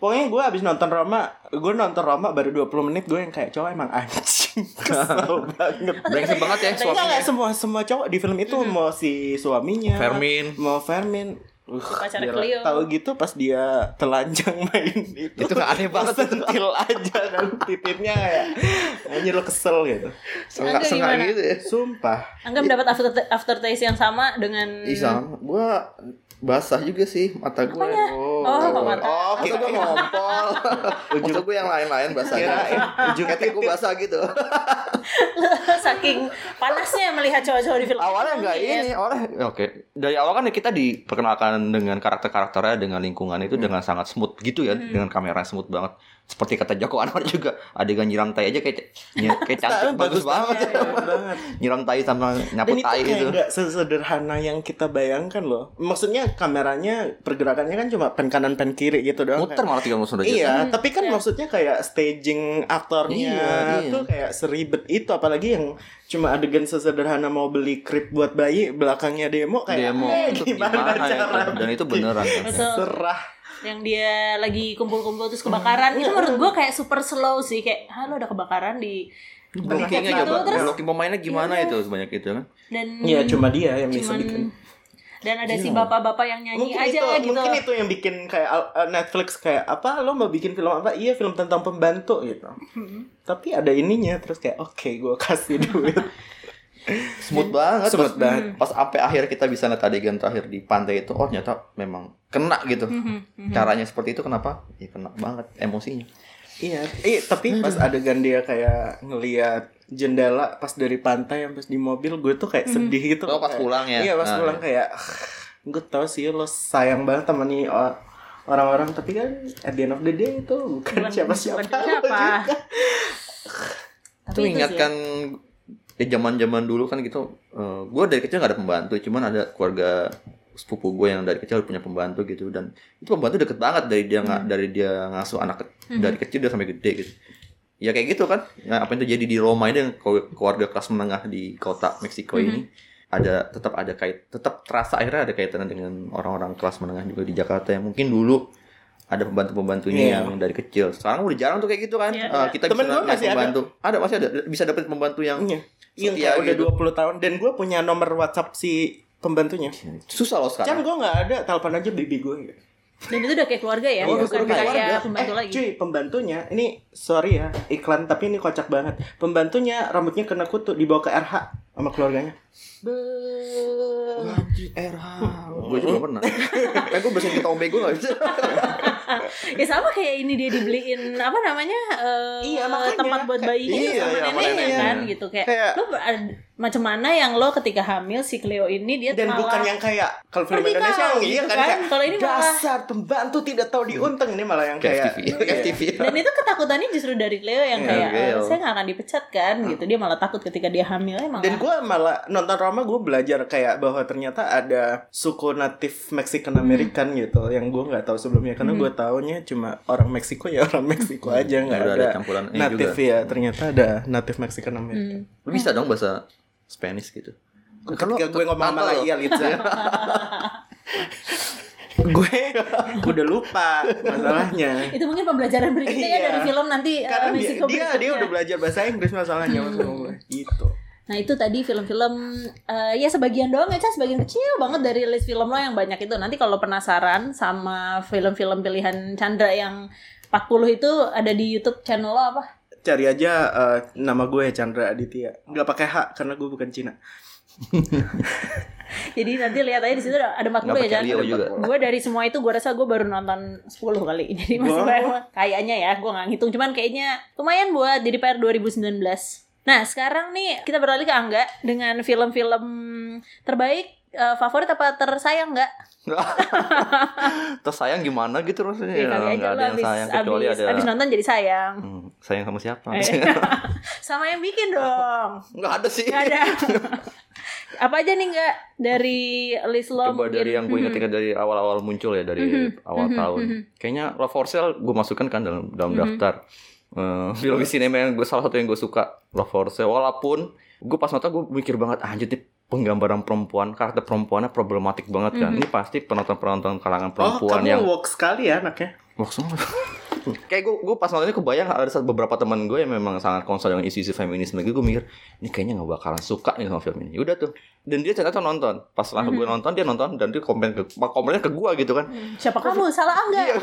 Pokoknya gue abis nonton Roma, gue nonton Roma baru 20 menit gue yang kayak cowok emang anjing kesel banget. Brengsek banget ya suaminya. enggak, semua semua cowok di film itu mau si suaminya, Fermin. mau Fermin. Uh, pacar. Cleo. Tahu gitu pas dia telanjang main itu. Itu nggak aneh banget. Sentil aja kan titiknya kayak anjir lo kesel gitu. Sengak sengak gitu ya. Sumpah. Angga mendapat after aftertaste yang sama dengan Ih sama. Gua basah juga sih mata gue. Oh, oh, mata. Oh, Masa kira gue ngompol. Masa gue yang lain-lain basah. Kirain ujung Ketek gue basah gitu. saking panasnya melihat cowok-cowok di film awalnya nggak Mungkin. ini awalnya ya oke dari awal kan kita diperkenalkan dengan karakter-karakternya dengan lingkungan itu dengan sangat smooth gitu ya dengan kamera smooth banget seperti kata Joko Anwar juga adegan nyiram tai aja kayak kayak cantik bagus, banget Iya, bagus banget. nyiram tai sama nyapu itu tai gitu nggak sesederhana yang kita bayangkan loh. Maksudnya kameranya pergerakannya kan cuma pen kanan pen kiri gitu doang. muter kan. malah 360 derajat Iya, tapi kan maksudnya kayak staging aktornya Iya, iya. tuh kayak seribet itu apalagi yang cuma adegan sesederhana mau beli krip buat bayi belakangnya demo kayak demo eh, itu gimana, gimana, ya? cara dan itu beneran kan Betul. serah yang dia lagi kumpul-kumpul terus kebakaran. Itu menurut gue kayak super slow sih. Kayak ah lo udah kebakaran di blockingnya gitu, coba terus- blocking pemainnya gimana itu? Sebanyak itu kan? Dan Iya cuma dia yang bisa bikin. dan ada si bapak-bapak yang nyanyi mungkin aja itu gitu. mungkin itu yang bikin kayak uh, Netflix kayak apa? Lo mau bikin film apa? Iya film tentang pembantu gitu. Tapi ada ininya terus kayak oke gue kasih duit. Smooth banget Smooth pas, banget. pas sampai akhir kita bisa lihat adegan terakhir di pantai itu oh ternyata memang kena gitu. Caranya seperti itu kenapa? Ya kena banget emosinya. Iya eh tapi pas adegan dia kayak ngelihat jendela pas dari pantai yang pas di mobil gue tuh kayak sedih gitu. Oh, pas Kayak- pulang ya? iya pas Ah, pulang kayak gue tau sih lo sayang banget sama nih orang-orang tapi kan at the end of the day itu bukan siapa-siapa siapa. itu mengingatkan ya zaman zaman dulu kan gitu gue dari kecil gak ada pembantu cuman ada keluarga sepupu gue yang dari kecil punya pembantu gitu dan itu pembantu deket banget dari dia nga- dari dia ngasuh anak ke- dari kecil dia sampai gede gitu ya kayak gitu kan nah, apa yang terjadi di Roma ini keluarga kelas menengah di kota Meksiko ini ada tetap ada kait tetap terasa akhirnya ada kaitannya dengan orang-orang kelas menengah juga di Jakarta yang mungkin dulu ada pembantu-pembantunya Iya. yang dari kecil. Sekarang udah jarang tuh kayak gitu kan. Iya, Eh, iya. kita Temen bisa lihat masih ada. pembantu. Ada. masih ada bisa dapat pembantu yang Iya. Kayak udah gitu. 20 tahun dan gue punya nomor WhatsApp si pembantunya. susah loh sekarang. gue nggak ada, telepon aja bibi gue. dan itu udah kayak keluarga ya Oh, bukan keluarga. kayak pembantu eh, lagi cuy, pembantunya ini sorry ya iklan tapi ini kocak banget. Pembantunya rambutnya kena kutu dibawa ke RH sama keluarganya. Anjir, RH. Gue juga pernah. Eh, gue bersihin kita ombe gue gak bisa. ya sama kayak ini dia dibeliin apa namanya eh, Iya, makanya. tempat buat bayinya Iya, sama iya, neneknya neneknya. kan gitu kayak, Kayak- ad- macam mana yang lo ketika hamil si Cleo ini dia Dan malah bukan yang kayak kalau film Indonesia yang iya gitu kan, kan. kayak Kalau ini malah- dasar pembantu tidak tahu diuntung ini malah yang Kayak kayak FTV. Iya. FTV. dan itu ketakutannya justru dari Cleo yang Iya, kayak eh, Cleo. saya nggak akan dipecat kan gitu dia malah takut ketika dia hamil emang Dan gue malah nonton Roma gue belajar kayak bahwa ternyata ada suku natif Mexican American gitu yang gue nggak tahu sebelumnya karena gue taunya cuma orang Meksiko ya orang Meksiko aja nggak ada, ada campuran native juga. ya ternyata ada native Mexican American. Lu bisa dong bahasa Spanish gitu. Ketika gue ngomong sama. Iya Litza gue udah lupa masalahnya. itu mungkin pembelajaran berikutnya ya Iya. dari film nanti eh, Karena dia, Meksiko dia dia berikutnya. udah belajar bahasa Inggris masalahnya gue gitu. Nah itu tadi film-film eh, ya sebagian doang ya Cas, sebagian kecil banget dari list film lo yang banyak itu. Nanti kalau penasaran sama film-film pilihan Chandra yang 40 itu ada di YouTube channel lo apa? Cari aja eh, nama gue Chandra Aditya. Nggak pakai H karena gue bukan Cina. Jadi nanti lihat aja di situ ada ada 40 Nggak ya Chan. Gue dari semua itu gue rasa gue baru nonton 10 kali. Jadi masih Wow. banyak kayaknya ya, gue nggak ngitung cuman kayaknya lumayan buat jadi PR 2019. Nah, sekarang nih kita beralih ke Angga dengan film-film terbaik eh, favorit apa tersayang nggak? Terus sayang gimana gitu rasanya? Ya, lo ada yang abis, sayang kecuali abis, ada abis nonton jadi sayang. Hmm, sayang sama siapa? Eh, Sama yang bikin dong. Nggak ada sih. Nggak ada. Apa aja nih nggak dari list lo Coba mungkin? dari yang gue ingat-ingat dari awal-awal muncul ya dari awal tahun. Kayaknya Love for Sale gue masukkan kan dalam dalam daftar Eh, film sinema yang gue salah satu yang gue suka Love for Sale. Walaupun gue pas nonton gue mikir banget anjir nih penggambaran perempuan karakter perempuannya problematik banget kan. Ini pasti penonton-penonton kalangan Oh, perempuan kamu yang woke sekali ya anaknya. Wah, semua. kayak gue gue pas nonton ini kebayang ada beberapa teman gue yang memang sangat concern dengan isu-isu feminisme gitu gue mikir ini kayaknya nggak bakalan suka nih sama film ini udah tuh dan dia ternyata nonton pas langsung gue nonton dia nonton dan dia komen ke komennya ke gue gitu kan Siapa kamu? Salah Angga. Iya.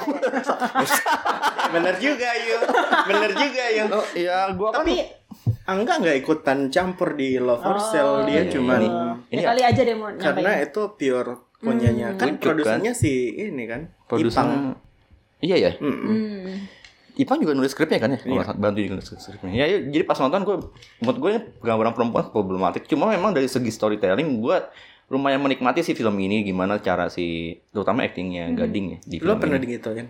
Bener juga yuk. Bener juga yuk. oh iya gue kan Tapi Angga nggak ikutan campur di Love for Sale. Dia iya, cuman ini- ini kali aja deh mau karena itu pure punyanya. kan Wujud, produsernya si ini kan. Ipang. Iya ya Mm-mm. Hmm. Ipang juga nulis skripnya kan ya Iya. Kalau bantu juga nulis skripnya ya, ya, jadi pas nonton gue menurut gue gambaran perempuan problematik cuma memang dari segi storytelling gue lumayan menikmati sih film ini gimana cara si terutama actingnya Gading ya di Lo film pernah ini. digituin?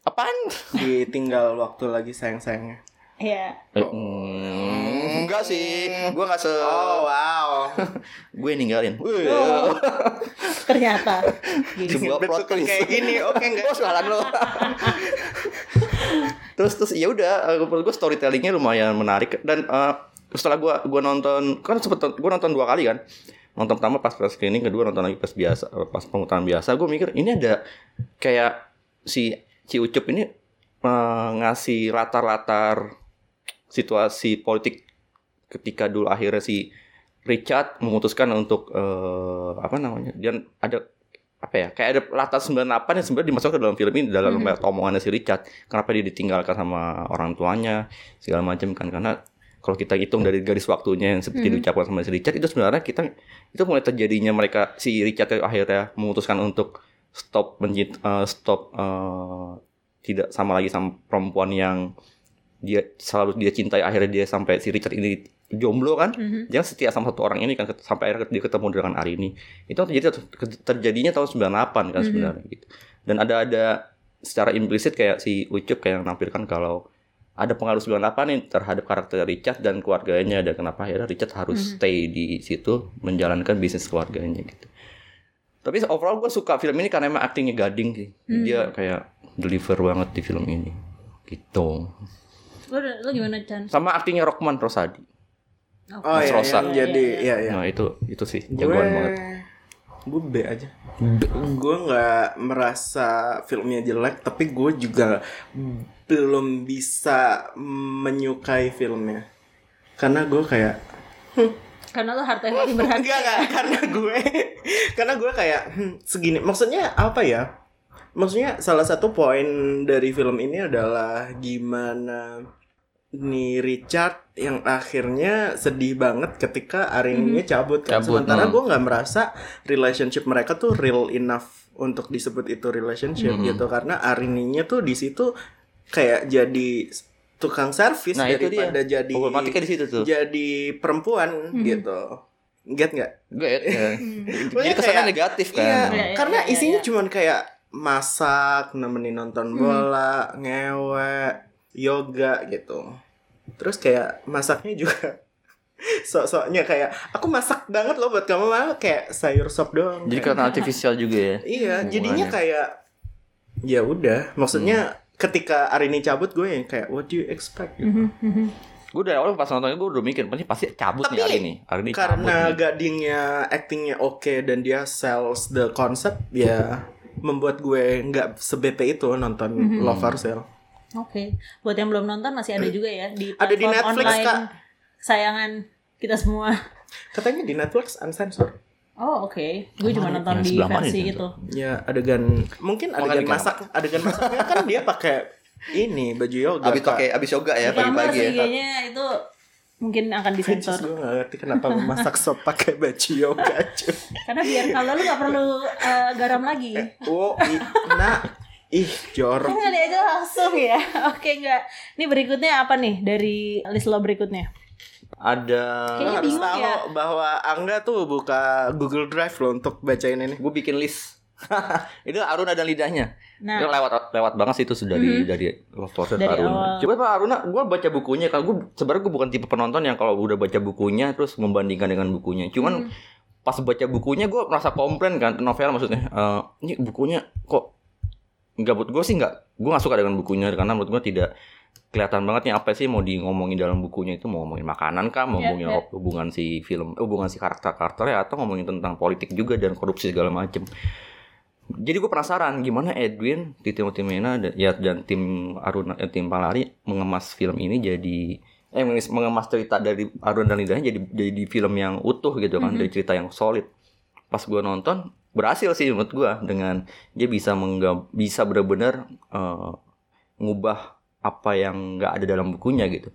apaan Ditinggal waktu lagi sayang-sayangnya. Iya. Eh, mm, enggak sih, gue nggak se, Oh wow. gue ninggalin. Oh. Ternyata. Sebuah plot twist. kayak gini, oke nggak? Bos kalah lo. terus terus ya udah, eh, menurut gue storytellingnya lumayan menarik dan eh, setelah gua gua nonton kan sempet gua nonton dua kali kan nonton pertama pas pas screening kedua nonton lagi pas biasa pas pemutaran biasa gue mikir ini ada kayak si si Ucup ini eh, ngasih latar-latar situasi politik ketika dulu akhirnya si Richard memutuskan untuk eh, apa namanya dia ada apa ya kayak ada latar 98 yang sebenarnya dimasukkan ke dalam film ini dalam Mhm. omongannya si Richard kenapa dia ditinggalkan sama orang tuanya segala macam kan karena kalau kita hitung dari garis waktunya yang seperti Mhm. diucapkan sama si Richard itu sebenarnya kita itu mulai terjadinya mereka si Richard akhirnya memutuskan untuk stop menjit eh, stop eh, tidak sama lagi sama perempuan yang dia selalu dia cintai akhirnya dia sampai si Richard ini jomblo kan Mhm. dia setia sama satu orang ini kan sampai akhirnya dia ketemu dengan Arini itu terjadi terjadinya tahun 98 kan Mhm. sebenarnya gitu dan ada ada secara implisit kayak si Ucup kayak menampilkan kalau ada pengaruh 98 nih terhadap karakter Richard dan keluarganya dan kenapa akhirnya Richard harus Mhm. stay di situ menjalankan bisnis keluarganya gitu tapi overall gue suka film ini karena emang aktingnya Gading sih Hmm. dia kayak deliver banget di film ini gitu Lu, lu gimana Chan? sama aktingnya Rockman Rosadi. Oh. Mas iya, Rosa. yang jadi iya iya. nah itu itu sih gue jagoan banget. gue B aja gue nggak merasa filmnya jelek tapi gue juga belum bisa menyukai filmnya. Karena gue kayak Karena lu harta yang paling berharga. enggak enggak karena gue karena gue kayak hmm, segini. Maksudnya apa ya? Maksudnya salah satu poin dari film ini adalah gimana nih Richard yang akhirnya sedih banget ketika Arininya cabut kan Cabut, sementara hmm. gue nggak merasa relationship mereka tuh real enough untuk disebut itu relationship Mhm. gitu karena Arininya tuh di situ kayak jadi tukang servis Nah, itu dia. daripada jadi problematiknya di situ tuh jadi perempuan Hmm. gitu get nggak Gue ya. Jadi Pokoknya kesannya kayak- negatif kan. Iya, Iya, iya, karena iya, isinya iya. cuman kayak masak, nemenin nonton bola, ngewe, yoga gitu. Terus kayak masaknya juga sok-soknya kayak aku masak banget loh buat kamu mah kayak sayur sop doang. Jadi karena artifisial juga ya. iya, hubungannya. jadinya kayak ya udah, maksudnya ketika Arini cabut gue yang kayak what do you expect gitu. Mhm, mhm. Gue dari awal pas nontonnya gue udah mikir pasti pasti cabut Tapi nih hari ini. Hari ini cabut Karena nih. gadingnya actingnya oke dan dia sells the concept ya membuat gue nggak sebete itu nonton Mhm. Love for Sale. Oke, buat yang belum nonton masih ada juga ya di Ada di Netflix, online Kak. Sayangan kita semua. Katanya di Netflix uncensored. Oh oke, gue cuma nonton di versi itu? itu. Ya adegan mungkin Oh, adegan kan masak, adegan masaknya kan dia pakai ini baju yoga. Abis pakai abis yoga ya kamar pagi-pagi sih ya. kayaknya itu mungkin akan disensor. Gue gak ngerti kenapa memasak sop pakai baju yoga cuy. Karena biar kalau lu nggak perlu eh, garam lagi. Oh, i- nah, ih jorok. Kan kali aja langsung ya. Oke nggak. Ini berikutnya apa nih dari list lo berikutnya? Ada Kayaknya harus bingung tahu ya. bahwa Angga tuh buka Google Drive loh untuk bacain ini. gue bikin list. itu Aruna dan lidahnya. Nah, Itu lewat lewat banget sih itu sudah dari dari Love Process Dari Aruna. awal. Coba Pak Aruna, gue baca bukunya. Kalau gue sebenarnya gue bukan tipe penonton yang kalau udah baca bukunya terus membandingkan dengan bukunya. Cuman Hmm. pas baca bukunya gue merasa komplain kan novel maksudnya. Eh, ini bukunya kok nggak buat gue sih nggak. Gue nggak suka dengan bukunya karena menurut gue tidak kelihatan banget nih apa sih mau di ngomongin dalam bukunya itu mau ngomongin makanan kah mau Iya, ngomongin iya. hubungan si film eh, hubungan si karakter-karakternya atau ngomongin tentang politik juga dan korupsi segala macem jadi gue penasaran gimana Edwin di Timothy Mena dan, ya, dan tim Aruna eh, tim Palari mengemas film ini jadi eh mengemas, cerita dari Aruna dan Lidahnya jadi jadi film yang utuh gitu kan Mhm. dari cerita yang solid pas gue nonton berhasil sih menurut gue dengan dia bisa menggab bisa benar-benar eh, ngubah apa yang nggak ada dalam bukunya gitu.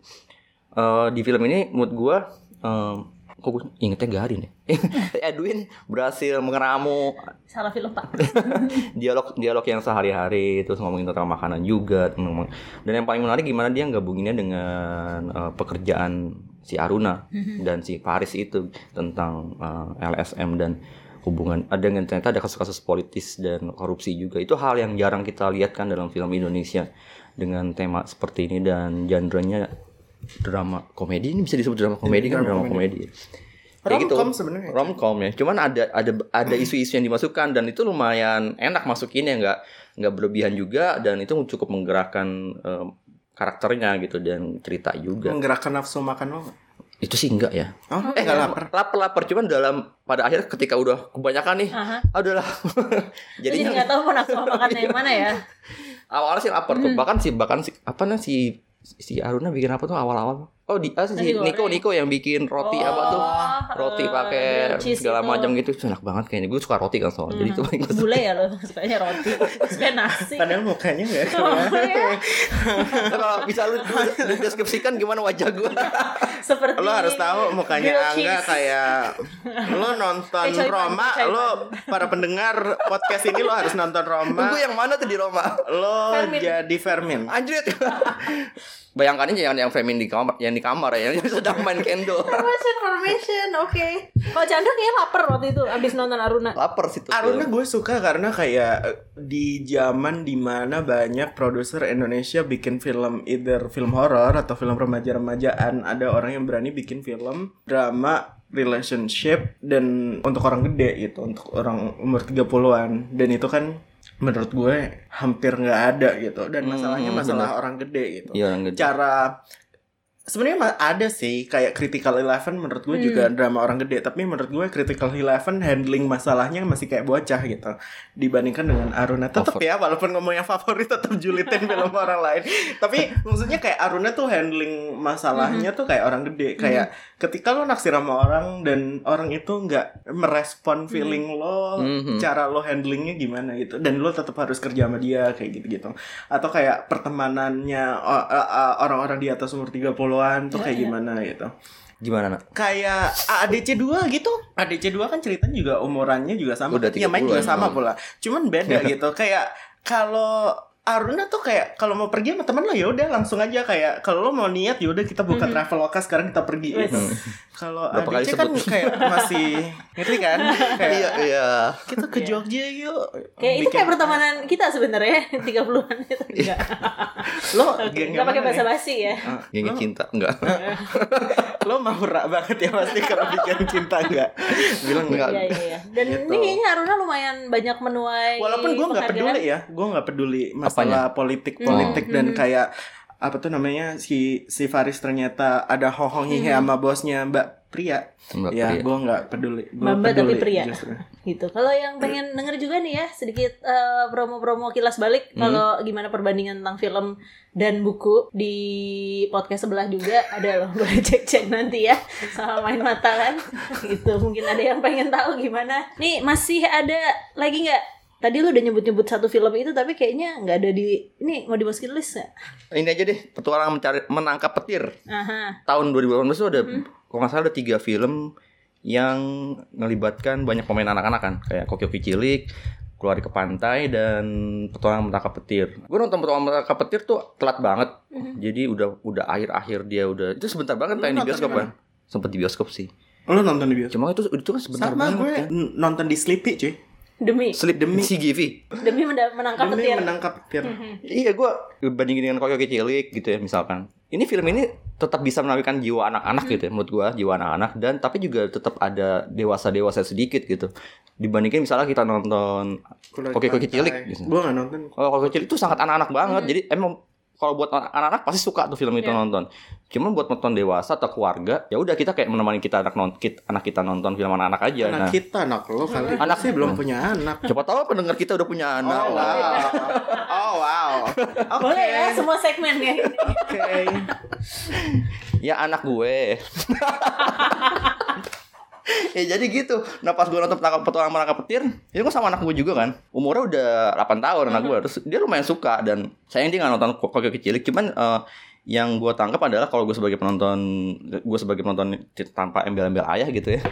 Eh, di film ini menurut gue eh, kok gue ingetnya Garin ya? Edwin berhasil mengeramu. Salah film pak. dialog dialog yang sehari-hari terus ngomongin tentang makanan juga ngomong- dan yang paling menarik gimana dia gabunginnya dengan eh, pekerjaan si Aruna dan si Paris itu tentang eh, LSM dan hubungan ada dengan ternyata ada kasus-kasus politis dan korupsi juga. Itu hal yang jarang kita lihat kan dalam film Indonesia dengan tema seperti ini dan genrenya drama komedi. Ini bisa disebut drama komedi kan? Drama drama komedi. Kayak Romcom sebenarnya. romcom ya. Cuman ada ada ada isu-isu yang dimasukkan dan itu lumayan enak masukinnya. Nggak nggak berlebihan juga dan itu cukup menggerakkan em, karakternya gitu dan cerita juga. Menggerakkan nafsu makan lo nggak? Itu sih enggak ya. Oh, Eh nggak lapar. lapar lapar cuman dalam pada akhirnya ketika udah kebanyakan nih, Aha. ah, udahlah. Jadi Jadinya nggak tahu mau nafsu makan yang mana ya. awalnya sih lapar tuh. Hmm. Bahkan si bahkan si apa nih si si Aruna bikin apa tuh awal-awal? Oh di ah, si Nasi. Niko Niko yang bikin roti apa tuh? Oh, Roti eh, pakai cheese segala itu. macam gitu. Itu enak banget kayaknya. Gue suka roti kan soalnya. Jadi itu paling gue suka. Bule ya lo, sukanya roti, suka nasi. Padahal mukanya nggak Oh, ya? Nah, kalau bisa lu, lu, deskripsikan gimana wajah gue. Seperti lo harus tahu mukanya Angga kayak lo nonton Coipan, Roma, lo para pendengar podcast ini lo harus nonton Roma. gue yang mana tuh di Roma? Lo Fermin. jadi Fermin. Anjrit. Bayangkan aja yang yang Femin di kamar, yang di kamar ya, yang sedang main kendo. Formation, formation, oke. Kalau Chandra kayaknya lapar waktu itu abis nonton Aruna. Lapar sih tuh. Aruna gue suka karena kayak eh, di zaman di mana banyak produser Indonesia bikin film either film horor atau film remaja-remajaan ada orang yang berani bikin film drama relationship dan untuk orang gede gitu untuk orang umur 30-an dan itu kan menurut gue hampir nggak ada gitu dan Hmm, masalahnya masalah bener. orang gede gitu Iya orang gede. cara sebenarnya ada sih kayak Critical Eleven menurut gue Hmm. juga drama orang gede. Tapi menurut gue Critical Eleven handling masalahnya masih kayak bocah gitu. Dibandingkan dengan Aruna. Tetap ya walaupun ngomongnya favorit tetap julitin film orang lain. Tapi maksudnya kayak Aruna tuh handling masalahnya tuh kayak orang gede. Kayak ketika lo naksir sama orang dan orang itu nggak merespon feeling lo Mhm. cara lo handlingnya gimana gitu. Dan lo tetap harus kerja sama dia kayak gitu gitu atau kayak pertemanannya orang-orang di atas umur 30-an tuh Ya, kayak ya. gimana gitu Gimana nak? kayak ADC 2 gitu ADC 2 kan ceritanya juga umurannya juga sama Udah ya main juga 30-an. sama pula cuman beda gitu kayak kalau Aruna tuh kayak kalau mau pergi sama teman lo ya udah langsung aja kayak kalau lo mau niat ya udah kita buka Mhm. traveloka sekarang kita pergi gitu. Kali ADC kan sebut? kayak masih ngerti kan kayak Iya iya. kita ke Iya. Jogja yuk Kayak itu Bikin- kayak pertemanan kita sebenarnya 30-an itu enggak. lo geng enggak pakai bahasa nih? basi ya. Ah, Gengnya lo- cinta enggak? lo mahura banget ya pasti kalau bikin cinta enggak bilang enggak. Iya iya iya. Dan Gitu. ini kayaknya Aruna lumayan banyak menuai walaupun gue nggak peduli ya gue nggak peduli masalah politik politik Hmm. dan Hmm. kayak apa tuh namanya si si Faris ternyata ada hohong hihe Hmm. sama bosnya Mbak Pria Mbak ya gue nggak peduli Gua tapi peduli pria. justru. gitu. Kalau yang pengen denger juga nih ya sedikit eh, promo-promo kilas balik Hmm. kalau gimana perbandingan tentang film dan buku di podcast sebelah juga ada loh boleh cek-cek nanti ya sama main mata kan gitu mungkin ada yang pengen tahu gimana nih masih ada lagi nggak tadi lu udah nyebut-nyebut satu film itu tapi kayaknya nggak ada di ini mau dimasukin list nggak? Ini aja deh petualangan mencari menangkap petir. Aha. Tahun 2018 itu ada Hmm. kalau nggak salah ada tiga film yang melibatkan banyak pemain anak-anak kan kayak Kokyo Cilik, keluar ke pantai dan petualangan menangkap petir. Gue nonton petualangan menangkap petir tuh telat banget. Mhm. Jadi udah udah akhir-akhir dia udah itu sebentar banget tayang di bioskop kan. Sempet di bioskop sih. lo nonton di bioskop Cuma itu itu kan sebentar sama banget. gue kan. n- nonton di Sleepy cuy demi Sleep demi CGV. demi menda- menangkap demi petir menangkap petir Mhm. Iya gue bandingin dengan Kokyo Cilik gitu ya misalkan. Ini film ini tetap bisa menampilkan jiwa anak-anak gitu ya menurut gue jiwa anak-anak dan tapi juga tetap ada dewasa-dewasa sedikit gitu. Dibandingin misalnya kita nonton Oke, Oke, Cilik, gitu. gue nggak nonton kalau Kokyo Cilik itu sangat anak-anak banget. Mhm. Jadi emang kalau buat anak-anak pasti suka tuh film itu Iya. nonton. Cuman buat nonton dewasa atau keluarga ya udah kita kayak menemani kita anak non kit- anak kita nonton film anak-anak aja. anak nah, kita anak lo kali Anak- sih belum punya anak coba tahu pendengar kita udah punya anak. oh wow oh wow oke boleh ya semua segmen ya oke Ya anak gue. ya jadi gitu. Nah pas gue nonton penangkap petualangan menangkap petir, itu kan sama anak gue juga kan. Umurnya udah 8 tahun anak gue. Terus dia lumayan suka dan sayang dia nggak nonton kokyo kecil. Cuman eh, yang gue tangkap adalah kalau gue sebagai penonton, gue sebagai penonton tanpa embel-embel ayah gitu ya.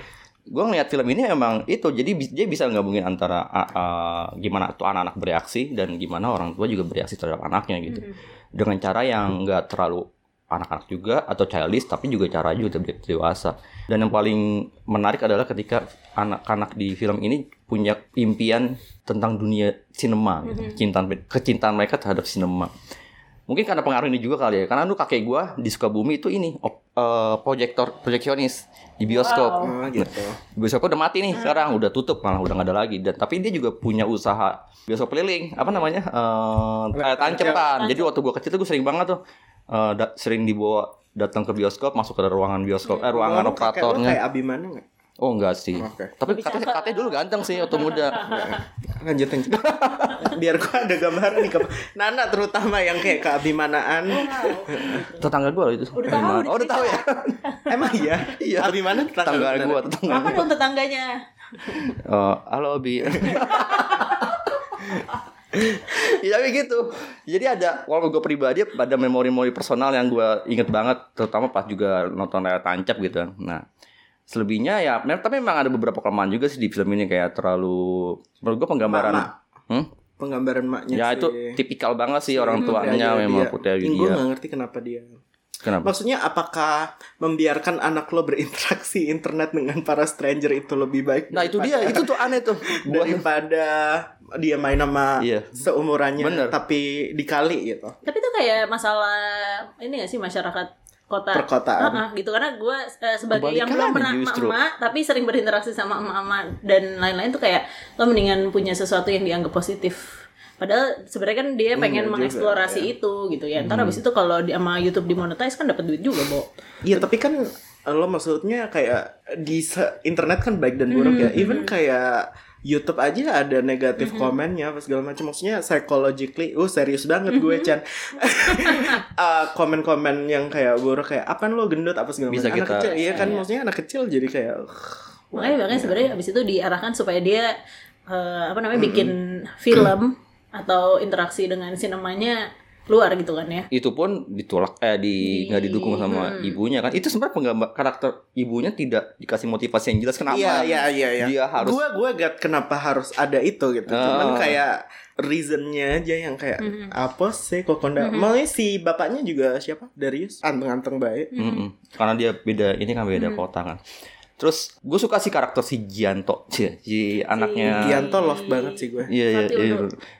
Gue ngeliat film ini emang itu, jadi dia bisa gabungin antara ah, gimana tuh anak-anak bereaksi dan gimana orang tua juga bereaksi terhadap anaknya gitu dengan cara yang nggak terlalu anak-anak juga atau childish tapi juga cara juga de- dewasa. Dan yang paling menarik adalah ketika anak-anak di film ini punya impian tentang dunia sinema gitu. Cintaan, kecintaan mereka terhadap sinema mungkin karena pengaruh ini juga kali ya. Karena lu kakek gua di Sukabumi itu ini op- eh, proyektor proyeksionis di bioskop. Wow. oh gitu. Bioskop udah mati nih sekarang udah tutup malah udah nggak ada lagi. Dan tapi dia juga punya usaha bioskop keliling apa namanya eh kayak tancepan jadi waktu gua kecil tuh gue sering banget tuh eh, da- sering dibawa datang ke bioskop masuk ke ruangan bioskop eh ruangan lu operatornya kayak Abimana nggak? oh enggak sih Oke. tapi katanya katanya dulu ganteng sih waktu muda Lanjut lanjut. Biar gua ada gambaran nih ke Nana terutama yang kayak keabimanaan. tetangga gue loh itu Udah tahu, udah oh udah tahu ya Emang iya? Iya. Abimana tetangga gue tetangga Apa dong tetangganya? Oh, halo Bi. Iya tapi gitu. Jadi ada walaupun gue pribadi ada memori-memori personal yang gue inget banget, terutama pas juga nonton layar tancap gitu. Nah, selebihnya ya, tapi memang ada beberapa kelemahan juga sih di film ini kayak terlalu menurut gue penggambaran. Hmm? Penggambaran maknya Ya si- itu tipikal banget sih orang Putri tuanya memang dia. Putri Ayu Gue dia. gak ngerti kenapa dia. Kenapa? Maksudnya apakah membiarkan anak lo berinteraksi internet dengan para stranger itu lebih baik? Nah itu dia, itu tuh aneh tuh. Daripada dia main sama Iya. seumurannya Bener. tapi dikali gitu. Tapi itu kayak masalah ini gak sih masyarakat kota Perkotaan. Ah, ah, gitu karena gue sebagai yang belum pernah emak-emak tapi sering berinteraksi sama emak-emak dan lain-lain tuh kayak lo mendingan punya sesuatu yang dianggap positif padahal sebenarnya kan dia pengen juga, mengeksplorasi itu gitu ya. Ntar habis itu kalau di sama YouTube dimonetize kan dapat duit juga bo. Iya tapi kan lo maksudnya kayak di internet kan baik dan buruk Hmm, ya. Even kayak YouTube aja ada negatif komennya apa segala macam. Maksudnya psychologically, uh serius banget gue Hmm. Chan. Eh, komen-komen yang kayak buruk kayak apa lo gendut? apa segala macam. Anak kecil, iya kan? maksudnya anak kecil jadi kayak makanya makanya sebenarnya habis itu diarahkan supaya dia eh, apa namanya bikin film atau interaksi dengan sinemanya luar gitu kan ya itu pun ditolak eh di nggak didukung sama Hmm. ibunya kan itu sebenarnya penggambar karakter ibunya tidak dikasih motivasi yang jelas kenapa Iya iya iya iya. dia harus Gue gue gak kenapa harus ada itu gitu. Ah. Cuman kayak reasonnya aja yang kayak Mm-hmm. apa sih kok konda. Malah si bapaknya juga siapa? Darius. Anteng-anteng baik. Mm-mm. karena dia beda ini kan beda kota kan terus gue suka sih karakter si Gianto. Si, si anaknya. Gianto love banget sih gue. iya iya iya.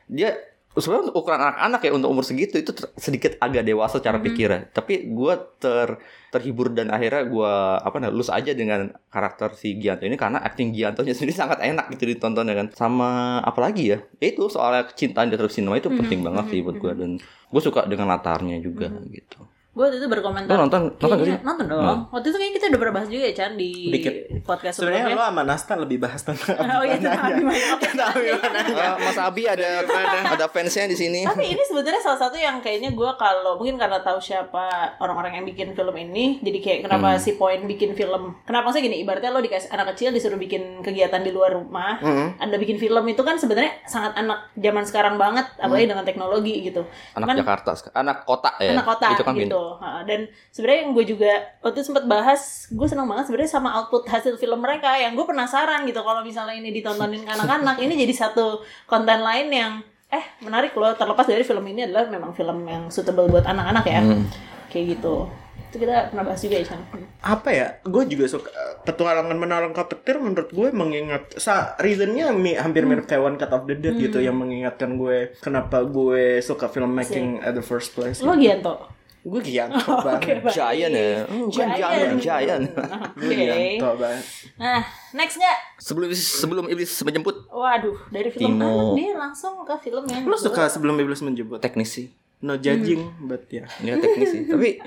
Dia sebenarnya untuk ukuran anak-anak ya untuk umur segitu itu sedikit agak dewasa cara pikirnya. Tapi gue ter terhibur dan akhirnya gue apa namanya lulus aja dengan karakter si Gianto ini karena acting Giantonya sendiri sangat enak gitu ditonton ya kan. Sama apalagi ya Ya itu soalnya kecintaan di terhadap sinema itu penting banget sih buat gue dan gue suka dengan latarnya juga gitu gue waktu itu berkomentar Lo nonton- nonton gak Kayaknya- sih? nonton dong waktu itu kayaknya kita udah pernah bahas juga ya Chan di Dikit. podcast Sebenarnya sebelumnya lo sama Nasta lebih bahas tentang oh iya tentang. Oke. Tentang Abimananya. Eh, Mas Abi ada ada fansnya di sini Tapi ini sebenarnya salah satu yang kayaknya gue kalau mungkin karena tahu siapa orang-orang yang bikin film ini, jadi kayak kenapa Hmm. si poin bikin film? Kenapa sih gini? Ibaratnya lo dikasih anak kecil disuruh bikin kegiatan di luar rumah, Hmm. anda bikin film itu kan sebenarnya sangat anak zaman sekarang banget, apalagi dengan teknologi gitu. Hmm. anak Kan Jakarta anak kota ya anak kota itu kan gitu. Dan sebenarnya yang gue juga waktu itu sempat bahas, gue senang banget sebenarnya sama output hasil film mereka yang gue penasaran gitu kalau misalnya ini ditontonin ke anak-anak, ini jadi satu konten lain yang eh menarik loh. Terlepas dari film ini adalah memang film yang suitable buat anak-anak ya. Hmm. Kayak gitu. Itu kita pernah bahas juga ya, Chan. apa ya? Gue juga suka petualangan menalangkah petir menurut gue mengingat sa reasonnya mi, hampir mirip kayak One Cut of the Dead gitu yang mengingatkan gue kenapa gue suka filmmaking at the first place. Lo gue gianto banget. Giant ya? Oh, bukan Giant. Giant gue Oke. gianto banget. Nah, next nggak? sebelum sebelum iblis menjemput. Waduh, dari film Timo. nih? Langsung ke film yang lo gua- suka sebelum iblis menjemput? Teknis sih. No judging but ya ya teknis sih. Tapi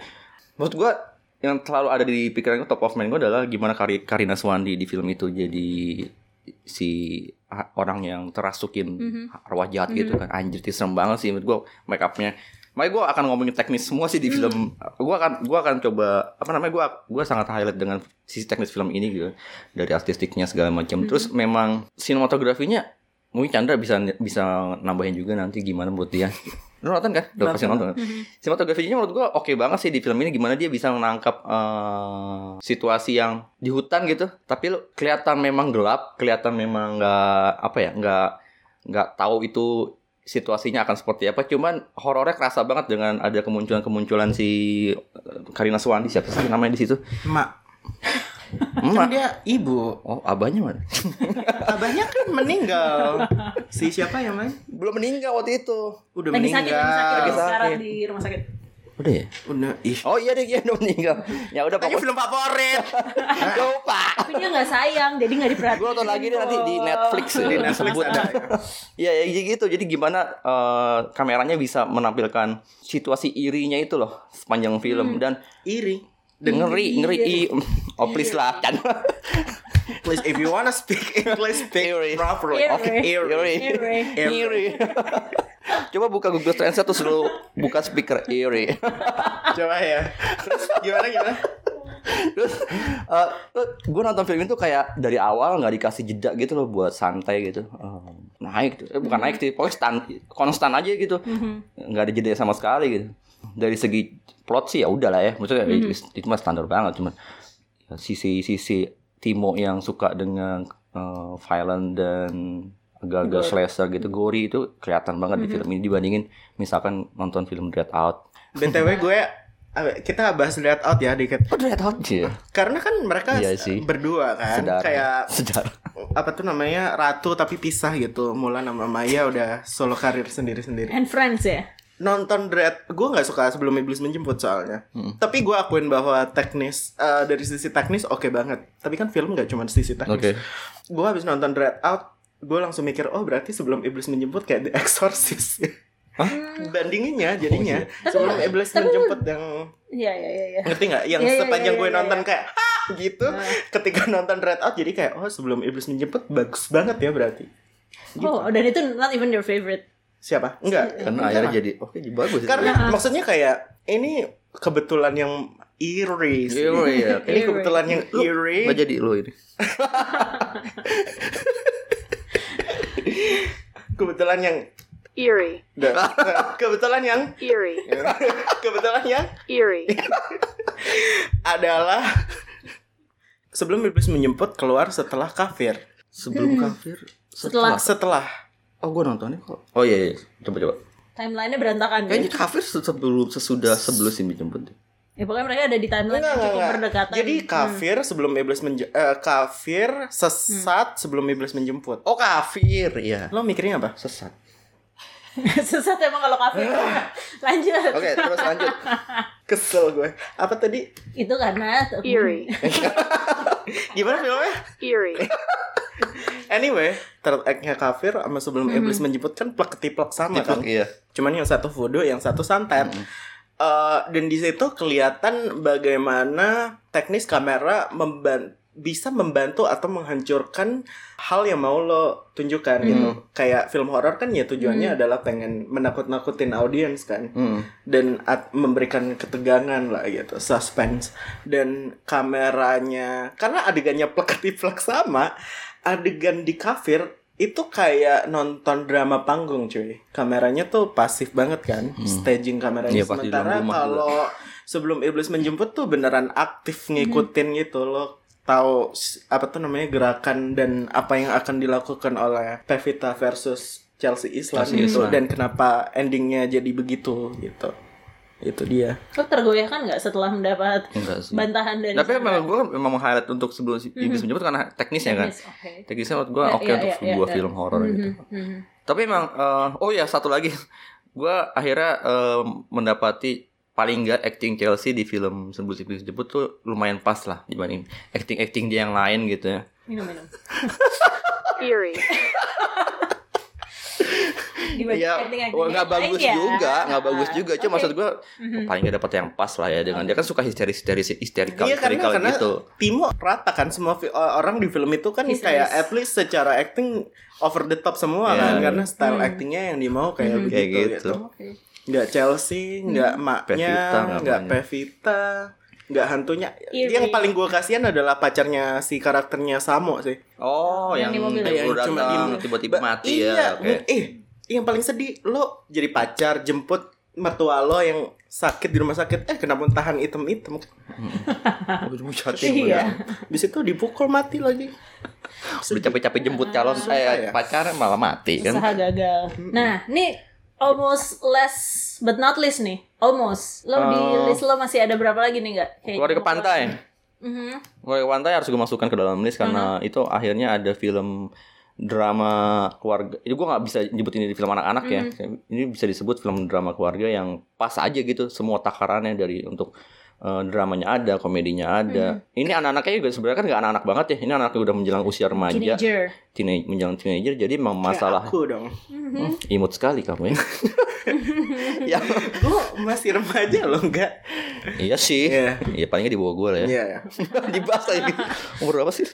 menurut gua yang selalu ada di pikiran gue top of mind gue adalah gimana Kari, Karina Swandi di film itu jadi si orang yang terasukin arwah jahat gitu kan. Anjir serem banget sih. Menurut gue make upnya Makanya gue akan ngomongin teknis semua sih di film. Gue akan gua akan coba apa namanya gue gua sangat highlight dengan sisi teknis film ini gitu dari artistiknya segala macam. Terus memang sinematografinya mungkin Chandra bisa bisa nambahin juga nanti gimana menurut dia. Lu nonton kan? Udah pasti nonton. kan? Sinematografinya menurut gua oke banget sih di film ini gimana dia bisa menangkap eh, situasi yang di hutan gitu, tapi lu kelihatan memang gelap, kelihatan memang nggak apa ya, nggak nggak tahu itu situasinya akan seperti apa. Cuman horornya kerasa banget dengan ada kemunculan-kemunculan si eh, Karina Swandi siapa sih namanya di situ? mak Emak. kan dia ibu Oh, abahnya mana? abahnya kan meninggal si siapa yang main Belum meninggal waktu itu. udah lagi sakit, lagi sakit, meninggal lagi sekarang sakit. di rumah sakit. Udah ya? Udah, ih. Oh iya deh, iya udah meninggal. Ya udah Tanya pokoknya film favorit. lupa. Tapi dia nggak sayang, jadi nggak diperhatiin. Gue nonton lagi deh nanti di Netflix ya. Di Netflix Disebut. ada. Iya ya gitu. Jadi gimana eh, kameranya bisa menampilkan situasi irinya itu loh sepanjang film dan Iri. ngeri ngeri i oh please lah kan Please, if you wanna speak English, speak Iri. properly. Oke, iri Iri. iri coba buka Google Translate terus lu buka speaker iri Coba ya. Terus gimana gimana? terus gue nonton film itu kayak dari awal nggak dikasih jeda gitu loh buat santai gitu. Eh, naik tuh. eh, bukan naik sih pokoknya stand, konstan aja gitu. Nggak ada jeda sama sekali gitu. Dari segi plot sih ya udah lah ya. Maksudnya itu, itu mah standar banget cuman ya, sisi sisi Timo yang suka dengan eh, violent dan agak-agak slasher gitu gori itu kelihatan banget di film ini dibandingin misalkan nonton film Dread Out BTW gue eh, kita bahas lihat out ya dikit. oh Dread Out sih Karena kan mereka Iya sih. berdua kan Sedara. kayak Sedara. apa tuh namanya ratu tapi pisah gitu. Mulan sama Maya udah solo karir sendiri-sendiri. And Friends ya. Nonton Dread, gue nggak suka sebelum iblis menjemput soalnya. Tapi gue akuin bahwa teknis eh, dari sisi teknis oke banget. Tapi kan film nggak cuma sisi teknis. Oke. Gue habis nonton Dread Out, gue langsung mikir oh berarti sebelum iblis menjemput kayak The Exorcist. Hah? Bandinginnya jadinya Oh, sebelum iblis menjemput yang Iya iya iya. iya. ngerti nggak yang Iya, iya, sepanjang iya, gue iya, nonton iya. kayak gitu ketika nonton Red Out jadi kayak oh sebelum iblis menjemput bagus banget ya berarti Oh, dan itu not even your favorite. Siapa enggak Karena akhirnya jadi oke bagus. itu. karena maksudnya kayak ini kebetulan yang eerie. Eerie, ya. ini Eerie. kebetulan yang eerie Nggak jadi lu ini. kebetulan yang Eerie, Nggak. kebetulan yang eerie, kebetulan yang eerie, adalah sebelum iblis menjemput keluar setelah kafir Sebelum kafir. Setelah setelah Oh gue nontonnya kok. Oh iya, iya. coba coba. timelinenya berantakan Kayaknya ya. kafir sebelum sesudah sebelum sih dijemput. Ya pokoknya mereka ada di timeline Enggak, yang cukup enggak. berdekatan. Jadi kafir sebelum iblis menje eh, kafir sesat sebelum iblis menjemput. Oh kafir, iya. Lo mikirnya apa? Sesat. Sesat emang kalau kafir. Lanjut. Oke, terus lanjut. Kesel gue. Apa tadi? Itu karena eerie, Gimana filmnya? eerie, Anyway, third act-nya kafir sama sebelum iblis menjemput kan plek ketiplek sama kan. Tiplek, iya. Cuman yang satu voodoo, yang satu santet. Eh, dan di situ kelihatan bagaimana teknis kamera memban bisa membantu atau menghancurkan hal yang mau lo tunjukkan gitu. Kayak film horor kan ya tujuannya adalah pengen menakut-nakutin audiens kan. Hmm. Dan at- memberikan ketegangan lah gitu, suspense. Dan kameranya karena adegannya plek-ketiplek sama, adegan di kafir itu kayak nonton drama panggung cuy. Kameranya tuh pasif banget kan staging kameranya. Iya, di sementara kalau sebelum iblis menjemput tuh beneran aktif ngikutin gitu loh. Tahu apa tuh namanya gerakan dan apa yang akan dilakukan oleh Pevita versus Chelsea Islan Chelsea gitu. Dan kenapa endingnya jadi begitu gitu itu dia Lo tergoyahkan nggak setelah mendapat Enggak sih. bantahan dari Tapi memang gue memang meng-highlight untuk sebelum si iblis menjemput karena teknisnya kan. Teknis, Oke. Teknisnya menurut gue Ya, oke iya, untuk iya, iya, sebuah iya. film horor gitu. Mhm. Tapi emang eh, oh ya satu lagi gue akhirnya eh, mendapati paling enggak acting Chelsea di film sebelum iblis menjemput tuh lumayan pas lah dibanding acting acting dia yang lain gitu ya. Minum minum. eerie, Dibanding Iya, wah, nggak bagus ya. juga, nggak bagus juga. Cuma Oke. maksud gue paling nggak dapet yang pas lah ya dengan dia kan suka histeris histeris histerikal Iya karena histerikal karena gitu. Timo rata kan semua fi- orang di film itu kan Histeris. kayak at least secara acting over the top semua Iya. kan karena style actingnya yang dimau kayak begitu Kayak gitu. gitu. Oke. Nggak Chelsea, nggak maknya, nggak. Pevita, nggak hantunya. Eerie. Yang paling gue kasihan adalah pacarnya si karakternya Samo sih. Oh, Yang yang, di mobil. Yang cuma tiba-tiba Ba- mati iya, ya. Oke. Eh, yang paling sedih lo jadi pacar jemput mertua lo yang sakit di rumah sakit eh kena muntahan item-item Oh, itu jahat ya, Iya. di situ dipukul mati lagi Udah capek-capek jemput calon eh ya. pacar malah mati kan. Usaha gagal. Nah, ini almost last but not least nih. Almost. Lo di Oh. list lo masih ada berapa lagi nih nggak? Kayak Keluarga gitu. pantai. Mhm. Keluarga pantai harus gue masukkan ke dalam list karena Uh-huh. itu akhirnya ada film drama keluarga. Ini gue nggak bisa nyebut ini di film anak-anak ya. Ini bisa disebut film drama keluarga yang pas aja gitu. Semua takarannya dari untuk eh, dramanya ada, komedinya ada. Ini anak-anaknya juga sebenarnya kan nggak anak-anak banget ya. Ini anak-anaknya udah menjelang usia remaja, Teenager. teenage, menjelang teenager. Jadi memang masalah Kayak aku dong. Hmm, imut sekali kamu ya. ya Gue masih remaja loh enggak? iya sih. Iya. Ya palingnya di bawah gue lah ya. Iya. dibahas lagi umur berapa sih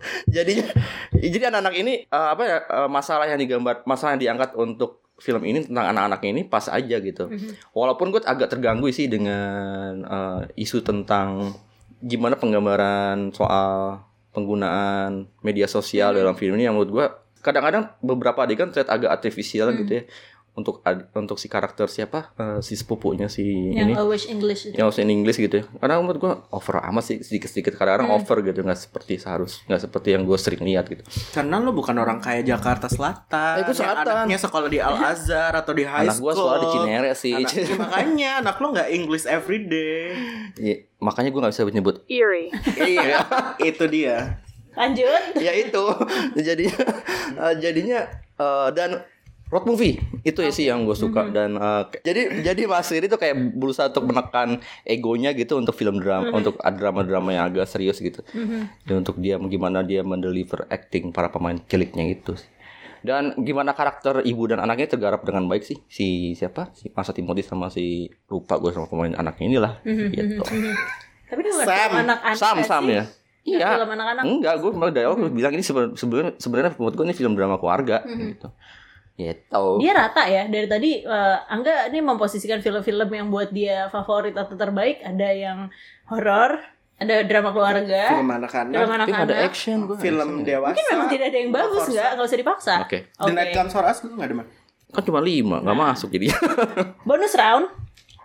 jadinya jadi anak-anak ini eh, apa ya eh, masalah yang digambar masalah yang diangkat untuk film ini tentang anak-anak ini pas aja gitu. Walaupun gue agak terganggu sih dengan eh, isu tentang gimana penggambaran soal penggunaan media sosial dalam film ini. Yang menurut gue kadang-kadang beberapa adegan terlihat agak artifisial gitu ya untuk untuk si karakter siapa Eh, si sepupunya si Yang ini always English itu. yang bahasa Inggris gitu ya karena menurut gue over amat sih sedikit-sedikit kadang-kadang over gitu nggak seperti seharus nggak seperti yang gue sering lihat gitu Karena lo bukan orang kaya Jakarta Selatan. Eh, gua yang selatan. Anaknya sekolah di Al Azhar atau di high anak school. gue sekolah di Cinere sih Anak- ya, makanya anak lo nggak English everyday. Iya, makanya gue nggak bisa nyebut Eerie. iya, itu dia. Lanjut. ya itu jadinya eh, jadinya eh, dan road movie. Itu ya sih yang gue suka. Dan eh, ke- jadi jadi Mas Riri tuh kayak berusaha untuk menekan egonya gitu untuk film drama untuk drama-drama yang agak serius gitu. Dan untuk dia gimana dia mendeliver acting para pemain ciliknya itu sih. dan gimana karakter ibu dan anaknya tergarap dengan baik sih. Si siapa? Si Masa Timothy sama si lupa gue sama pemain anaknya inilah. Gitu. Tapi dia Sam. anak-anak Sam sih. Sam ya. Iya. film anak-anak. Enggak, gue malah dari awal bilang ini seben- sebenarnya sebenarnya menurut gue ini film drama keluarga gitu. Gitu. Dia rata ya dari tadi eh, Angga ini memposisikan film-film yang buat dia favorit atau terbaik ada yang horor, ada drama keluarga, Film anak-anak. film Tapi ada anak-anak. action gue. Film dewasa. Mungkin memang tidak ada yang bagus nggak, nggak usah dipaksa. Oke. The Night Comes for Us lu nggak demen? Kan cuma lima, nggak masuk jadi. Bonus round.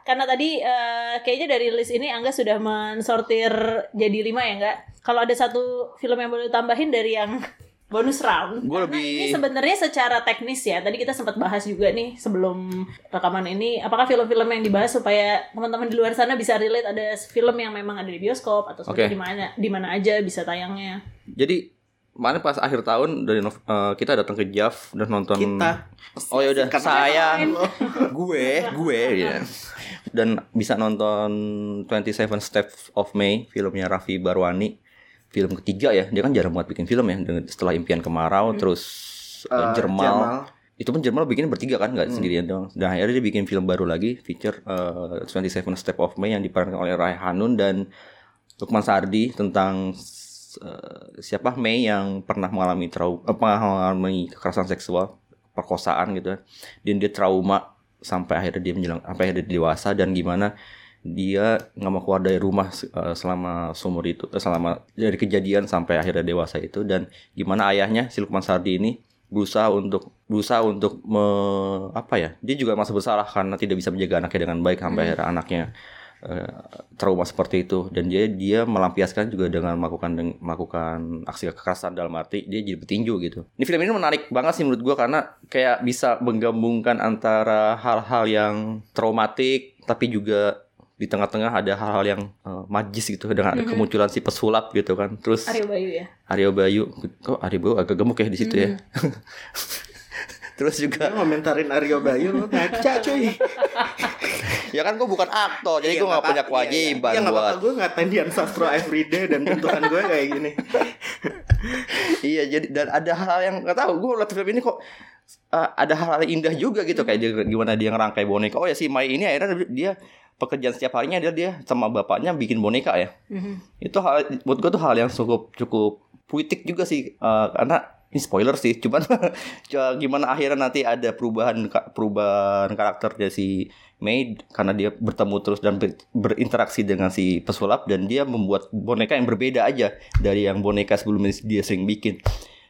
Karena tadi eh, kayaknya dari list ini Angga sudah mensortir jadi lima ya enggak? Kalau ada satu film yang boleh tambahin dari yang bonus round. Gua Karena lebih- ini sebenarnya secara teknis ya. Tadi kita sempat bahas juga nih sebelum rekaman ini. Apakah film-film yang dibahas supaya teman-teman di luar sana bisa relate ada film yang memang ada di bioskop atau sebenarnya di mana di mana aja bisa tayangnya. jadi kemarin pas akhir tahun dari Nov- eh, kita datang ke Jav dan nonton Kita. Oh ya udah, saya gue gue ya. Dan bisa nonton 27 Steps of May filmnya Raffi Barwani. Film ketiga ya. Dia kan jarang banget bikin film ya. dengan- Setelah Impian Kemarau terus eh, Eh, Jermal. Jamal. Itu pun Jermal bikin bertiga kan nggak sendirian dong. Dan akhirnya dia bikin film baru lagi feature eh, 27 Steps of May yang diperankan oleh Rai Hanun dan Lukman Sardi tentang eh, siapa Mei yang pernah mengalami trauma mengalami kekerasan seksual perkosaan gitu kan. dan dia trauma sampai akhirnya dia menjelang sampai akhirnya dia dewasa dan gimana dia nggak mau keluar dari rumah eh, selama seumur itu eh, selama dari kejadian sampai akhirnya dewasa itu. Dan gimana ayahnya si Lukman Sardi ini berusaha untuk berusaha untuk me- apa ya dia juga masih bersalah karena tidak bisa menjaga anaknya dengan baik sampai akhirnya anaknya eh, trauma seperti itu. Dan dia dia melampiaskan juga dengan melakukan melakukan aksi kekerasan dalam arti dia jadi petinju gitu. Ini film ini menarik banget sih menurut gua karena kayak bisa menggabungkan antara hal-hal yang traumatik tapi juga di tengah-tengah ada hal-hal yang eh, magis gitu dengan ada kemunculan si pesulap gitu kan. Terus Aryo Bayu ya. Aryo Bayu kok Aryo Bayu agak gemuk ya di situ ya. Terus juga Lu ngomentarin Aryo Bayu lu ngaca cuy. ya kan gue bukan aktor jadi gue nggak punya kewajiban Iya nggak buat apa-apa gue ngatain Dian Sastro everyday dan bentukan gue kayak gini. iya jadi dan ada hal yang nggak tahu gue liat film ini kok uh, ada hal-hal indah juga gitu kayak dia gimana dia ngerangkai boneka oh ya si Mai ini akhirnya dia pekerjaan setiap harinya dia dia sama bapaknya bikin boneka ya. Itu hal buat gue tuh hal yang cukup cukup puitik juga sih Uh, karena ini spoiler sih cuman ca- gimana akhirnya nanti ada perubahan perubahan karakternya si Mei karena dia bertemu terus dan ber- berinteraksi dengan si pesulap dan dia membuat boneka yang berbeda aja dari yang boneka sebelumnya dia sering bikin.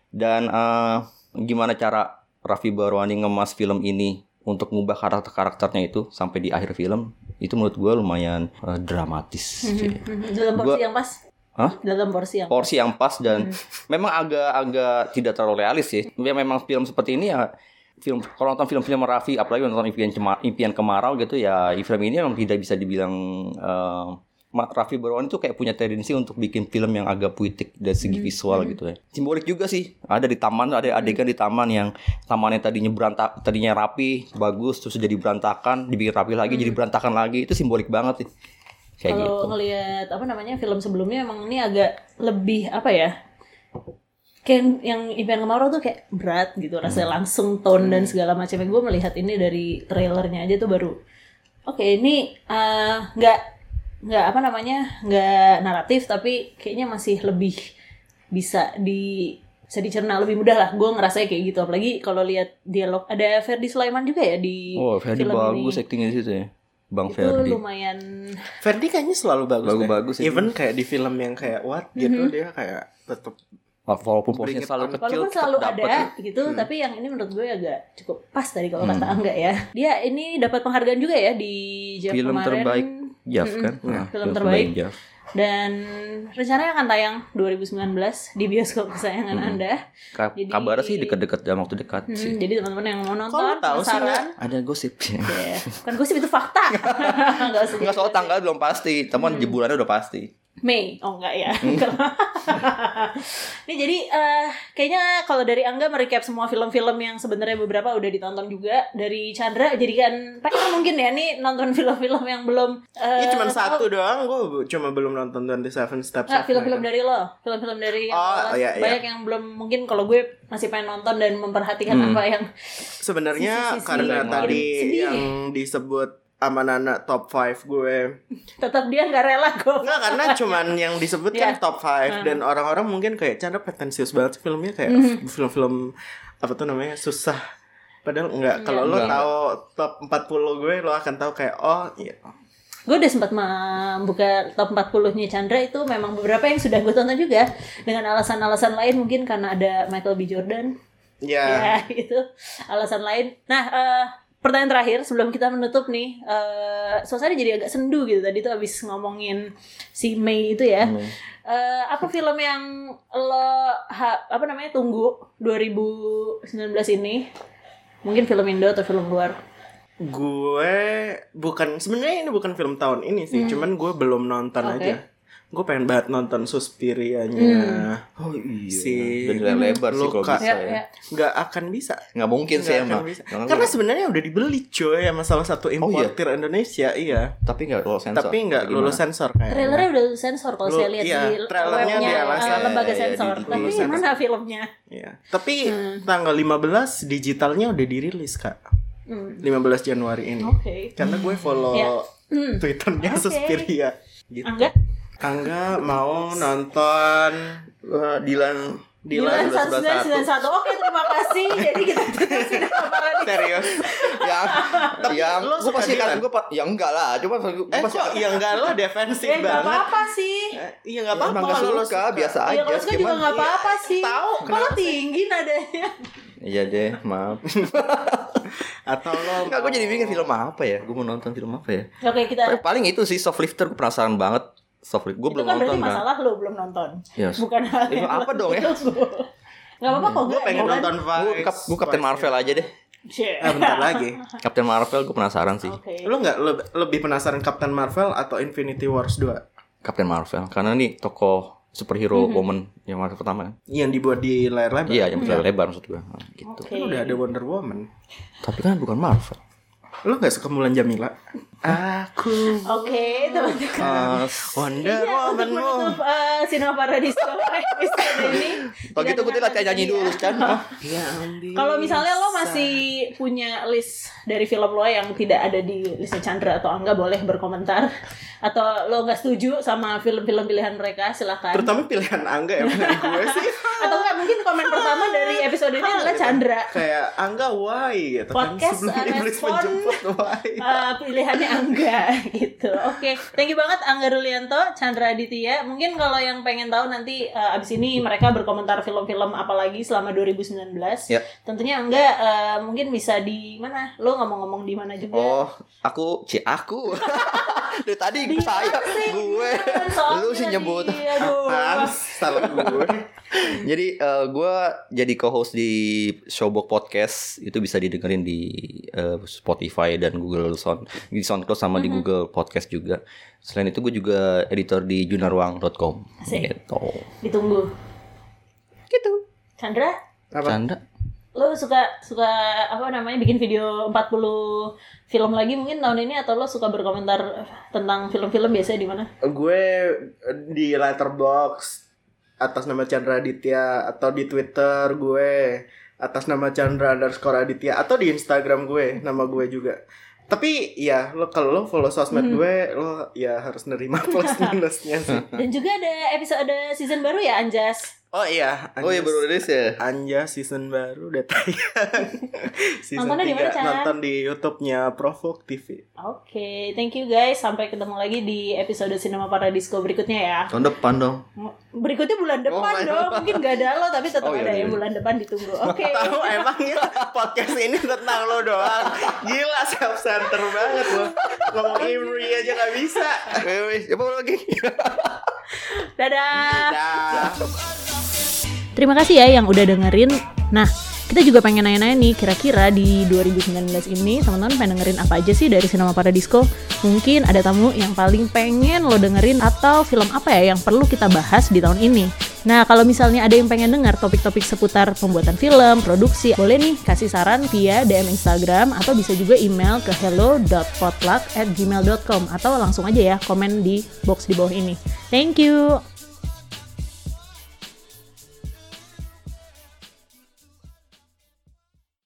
Dan eh, gimana cara Raffi Barwani ngemas film ini untuk ngubah karakter-karakternya itu sampai di akhir film itu menurut gue lumayan eh, dramatis sih. Dalam porsi Gua- yang pas. Hah? Dalam porsi yang porsi yang pas dan memang agak-agak tidak terlalu realis sih. Ya memang film seperti ini ya film kalau nonton film-film Raffi apalagi nonton impian impian kemarau gitu ya film ini memang tidak bisa dibilang eh, Raffi Barwani tuh kayak punya tendensi untuk bikin film yang agak puitik dari segi visual gitu ya. Simbolik juga sih. Ada di taman, ada adegan di taman yang tamannya tadinya berantak, tadinya rapi, bagus, terus jadi berantakan, dibikin rapi lagi, jadi berantakan lagi. Itu simbolik banget sih. Kayak gitu. Kalau ngelihat apa namanya film sebelumnya emang ini agak lebih apa ya? Kayak yang Impian Kemarau tuh kayak berat gitu, rasanya langsung tone dan segala macamnya. Gue melihat ini dari trailernya aja tuh baru, oke ini eh, nggak nggak apa namanya nggak naratif tapi kayaknya masih lebih bisa di bisa dicerna lebih mudah lah. Gue ngerasa kayak gitu. Apalagi kalau lihat dialog ada Ferdi Sulaiman juga ya di Oh, Ferdi film bagus di situ ya. Bang Itu Ferdi. lumayan Ferdi kayaknya selalu bagus. deh. Bagus-bagus ya. Even kayak di film yang kayak what gitu dia kayak tetap Walaupun porsinya it selalu kecil, Walaupun selalu ada ya. gitu, tapi yang ini menurut gue agak cukup pas tadi kalau kata Angga ya. Dia ini dapat penghargaan juga ya di Jeff Film kemarin. terbaik Jav Mm-mm. kan? Film Nah, terbaik. Jav. Dan rencananya akan tayang 2019 di bioskop kesayangan Anda. Ka- Jadi- Kabarnya sih dekat-dekat dalam waktu dekat Hmm, sih. jadi teman-teman yang mau nonton, tahu sih. Ada gosip sih. Ya, kan gosip itu fakta. Enggak usah Enggak soal tanggal belum pasti, teman jebulannya udah pasti. Mei, oh enggak ya. Ini jadi eh kayaknya kalau dari Angga merecap semua film-film yang sebenarnya beberapa udah ditonton juga dari Chandra jadikan PR mungkin ya nih nonton film-film yang belum eh, Ini cuma satu doang, gue cuma belum nonton 27 Steps of film-film dari lo, film-film dari yang Oh, iya, iya. banyak yang belum mungkin kalau gue masih pengen nonton dan memperhatikan Hmm. apa yang Sebenarnya karena tadi yang disebut sama Nana top 5 gue tetap dia nggak rela gue. Enggak karena cuman yang disebut kan Iya. top 5 Dan orang-orang mungkin kayak Chandra pretensius banget sih filmnya Kayak Mhm. film-film Apa tuh namanya Susah Padahal enggak Kalau lo Enggak. tahu top 40 gue Lo akan tahu kayak Oh iya Gue udah sempat membuka top 40-nya Chandra itu memang beberapa yang sudah gue tonton juga dengan alasan-alasan lain mungkin karena ada Michael B. Jordan Ya ya itu alasan lain. Nah eh, pertanyaan terakhir sebelum kita menutup nih, eh suasana jadi agak sendu gitu tadi tuh abis ngomongin si Mei itu ya. Eh, apa film yang lo ha- apa namanya tunggu 2019 ini? Mungkin film Indo atau film luar? Gue bukan sebenarnya ini bukan film tahun ini sih Cuman gue belum nonton Hmm. Oke. aja Gue pengen banget nonton Suspiria-nya Oh iya. Si Dan lebar sih kalau Luka. bisa Ya, ya. ya. Nggak akan bisa Nggak mungkin sih emang. bisa. Karena sebenarnya udah dibeli coy sama salah satu importir Indonesia Iya tapi nggak lolos sensor. Tapi nggak lulus sensor kayaknya Trailernya udah sensor kalau saya lihat iya, di trailernya eh, langsung- lembaga iya, sensor. di- Tapi lulus sensor. mana filmnya? Iya. Tapi Hmm. tanggal 15 digitalnya udah dirilis kak Hmm. 15 Januari ini Oke. Karena gue follow Ya. Hmm. Twitternya Oke. Suspiria gitu. Angga? Angga mau nonton Wah, Dilan Dilan 1191. 1991. Oke, terima kasih. Jadi kita tutup paradis. Serius yang yang lo gue pasti kan gue ya enggak lah cuma gue Eh pasti kok ya enggak lo defensif Eh, nggak banget apa-apa sih. Eh, Iya Ya, apa-apa emang nggak kalau lo suka, biasa Iya, aja kalau suka juga cuman- nggak apa-apa sih. Tahu, Kalau tinggi nadanya. iya deh maaf Atau lo Enggak, gue jadi bingung film apa ya gue mau nonton film apa ya Oke, kita Paling- paling itu sih soft lifter gue penasaran banget soft lifter gue itu belum kan nonton kan masalah lo belum nonton. Yes. Bukan hal Itu yang apa dong ya? Nggak apa-apa kok. Gue pengen nonton Vice gue Captain Marvel aja deh Shit. Eh bentar lagi Captain Marvel gue penasaran sih Oke. Lo nggak le- lebih penasaran Captain Marvel atau Infinity Wars 2? Captain Marvel karena nih tokoh superhero woman yang Marvel pertama kan Yang dibuat di layar lebar iya yang besar lebar maksud gue Nah, gitu Oke. Kan udah ada Wonder Woman tapi kan bukan Marvel Lo gak suka Mulan Jamila? Aku Oke, teman-teman. Eh, Wonder Iya, untuk Woman-mu menutup uh, Sinema Paradiso episode ini. kalau gitu Tidak latihan nyanyi dulu kan ya. Yang Kalau misalnya lo masih punya list dari film lo yang tidak ada di listnya Chandra atau Angga boleh berkomentar atau lo nggak setuju sama film-film pilihan mereka silahkan Terutama pilihan Angga ya gue sih atau nggak mungkin komen pertama dari episode ini adalah Chandra Kayak Angga why gitu Podcast, kan Sebelum uh, iblis menjemput why Eh, pilihannya Angga gitu. Oke, thank you banget Angga Rulianto, Chandra Aditya. Mungkin kalau yang pengen tahu nanti eh, abis ini mereka berkomentar film-film apa lagi selama 2019. Ya. Tentunya Angga eh, mungkin bisa di mana? Lo ngomong-ngomong di mana juga? oh aku c aku Dari tadi saya, gue, lu sih nyebut. Salah gue. Jadi eh, gue jadi co-host di Showbox Podcast itu bisa didengerin di eh, Spotify dan Google Sound, di SoundCloud sama di Google Podcast juga. Selain itu gue juga editor di junaruang.com. Gitu. Ditunggu. Gitu. Chandra, Apa? Canda. Lo suka suka apa namanya bikin video 40 film lagi mungkin tahun ini atau lo suka berkomentar tentang film-film biasanya di mana? Gue di letterbox atas nama Chandra Aditya atau di Twitter gue atas nama Chandra underscore Aditya atau di Instagram gue nama gue juga. Tapi ya lo kalau lo follow sosmed gue lo ya harus nerima plus minusnya sih. Dan juga ada episode season baru ya Anjas. Oh iya, Oh iya baru rilis ya. Anja season baru udah tayang. season Nontonnya di mana, 3 Chan? nonton di YouTube-nya Provok TV. Oke, thank you guys. Sampai ketemu lagi di episode Cinema Paradisco berikutnya ya. Tahun depan dong. Berikutnya bulan depan Oh, dong. God. Mungkin gak ada lo tapi tetap Oh, iya, ada iya. ya bulan depan ditunggu. Oke. Tahu emangnya podcast ini tentang lo doang. Gila self center banget lo. Ngomong Imri aja gak bisa. Coba lagi. Dadah. Dah. Terima kasih ya yang udah dengerin. Nah, kita juga pengen nanya-nanya nih, kira-kira di 2019 ini teman-teman pengen dengerin apa aja sih dari Cinema Paradisco? Mungkin ada tamu yang paling pengen lo dengerin atau film apa ya yang perlu kita bahas di tahun ini. Nah, kalau misalnya ada yang pengen dengar topik-topik seputar pembuatan film, produksi, boleh nih kasih saran via DM Instagram atau bisa juga email ke hello.potluck@gmail.com atau langsung aja ya komen di box di bawah ini. Thank you.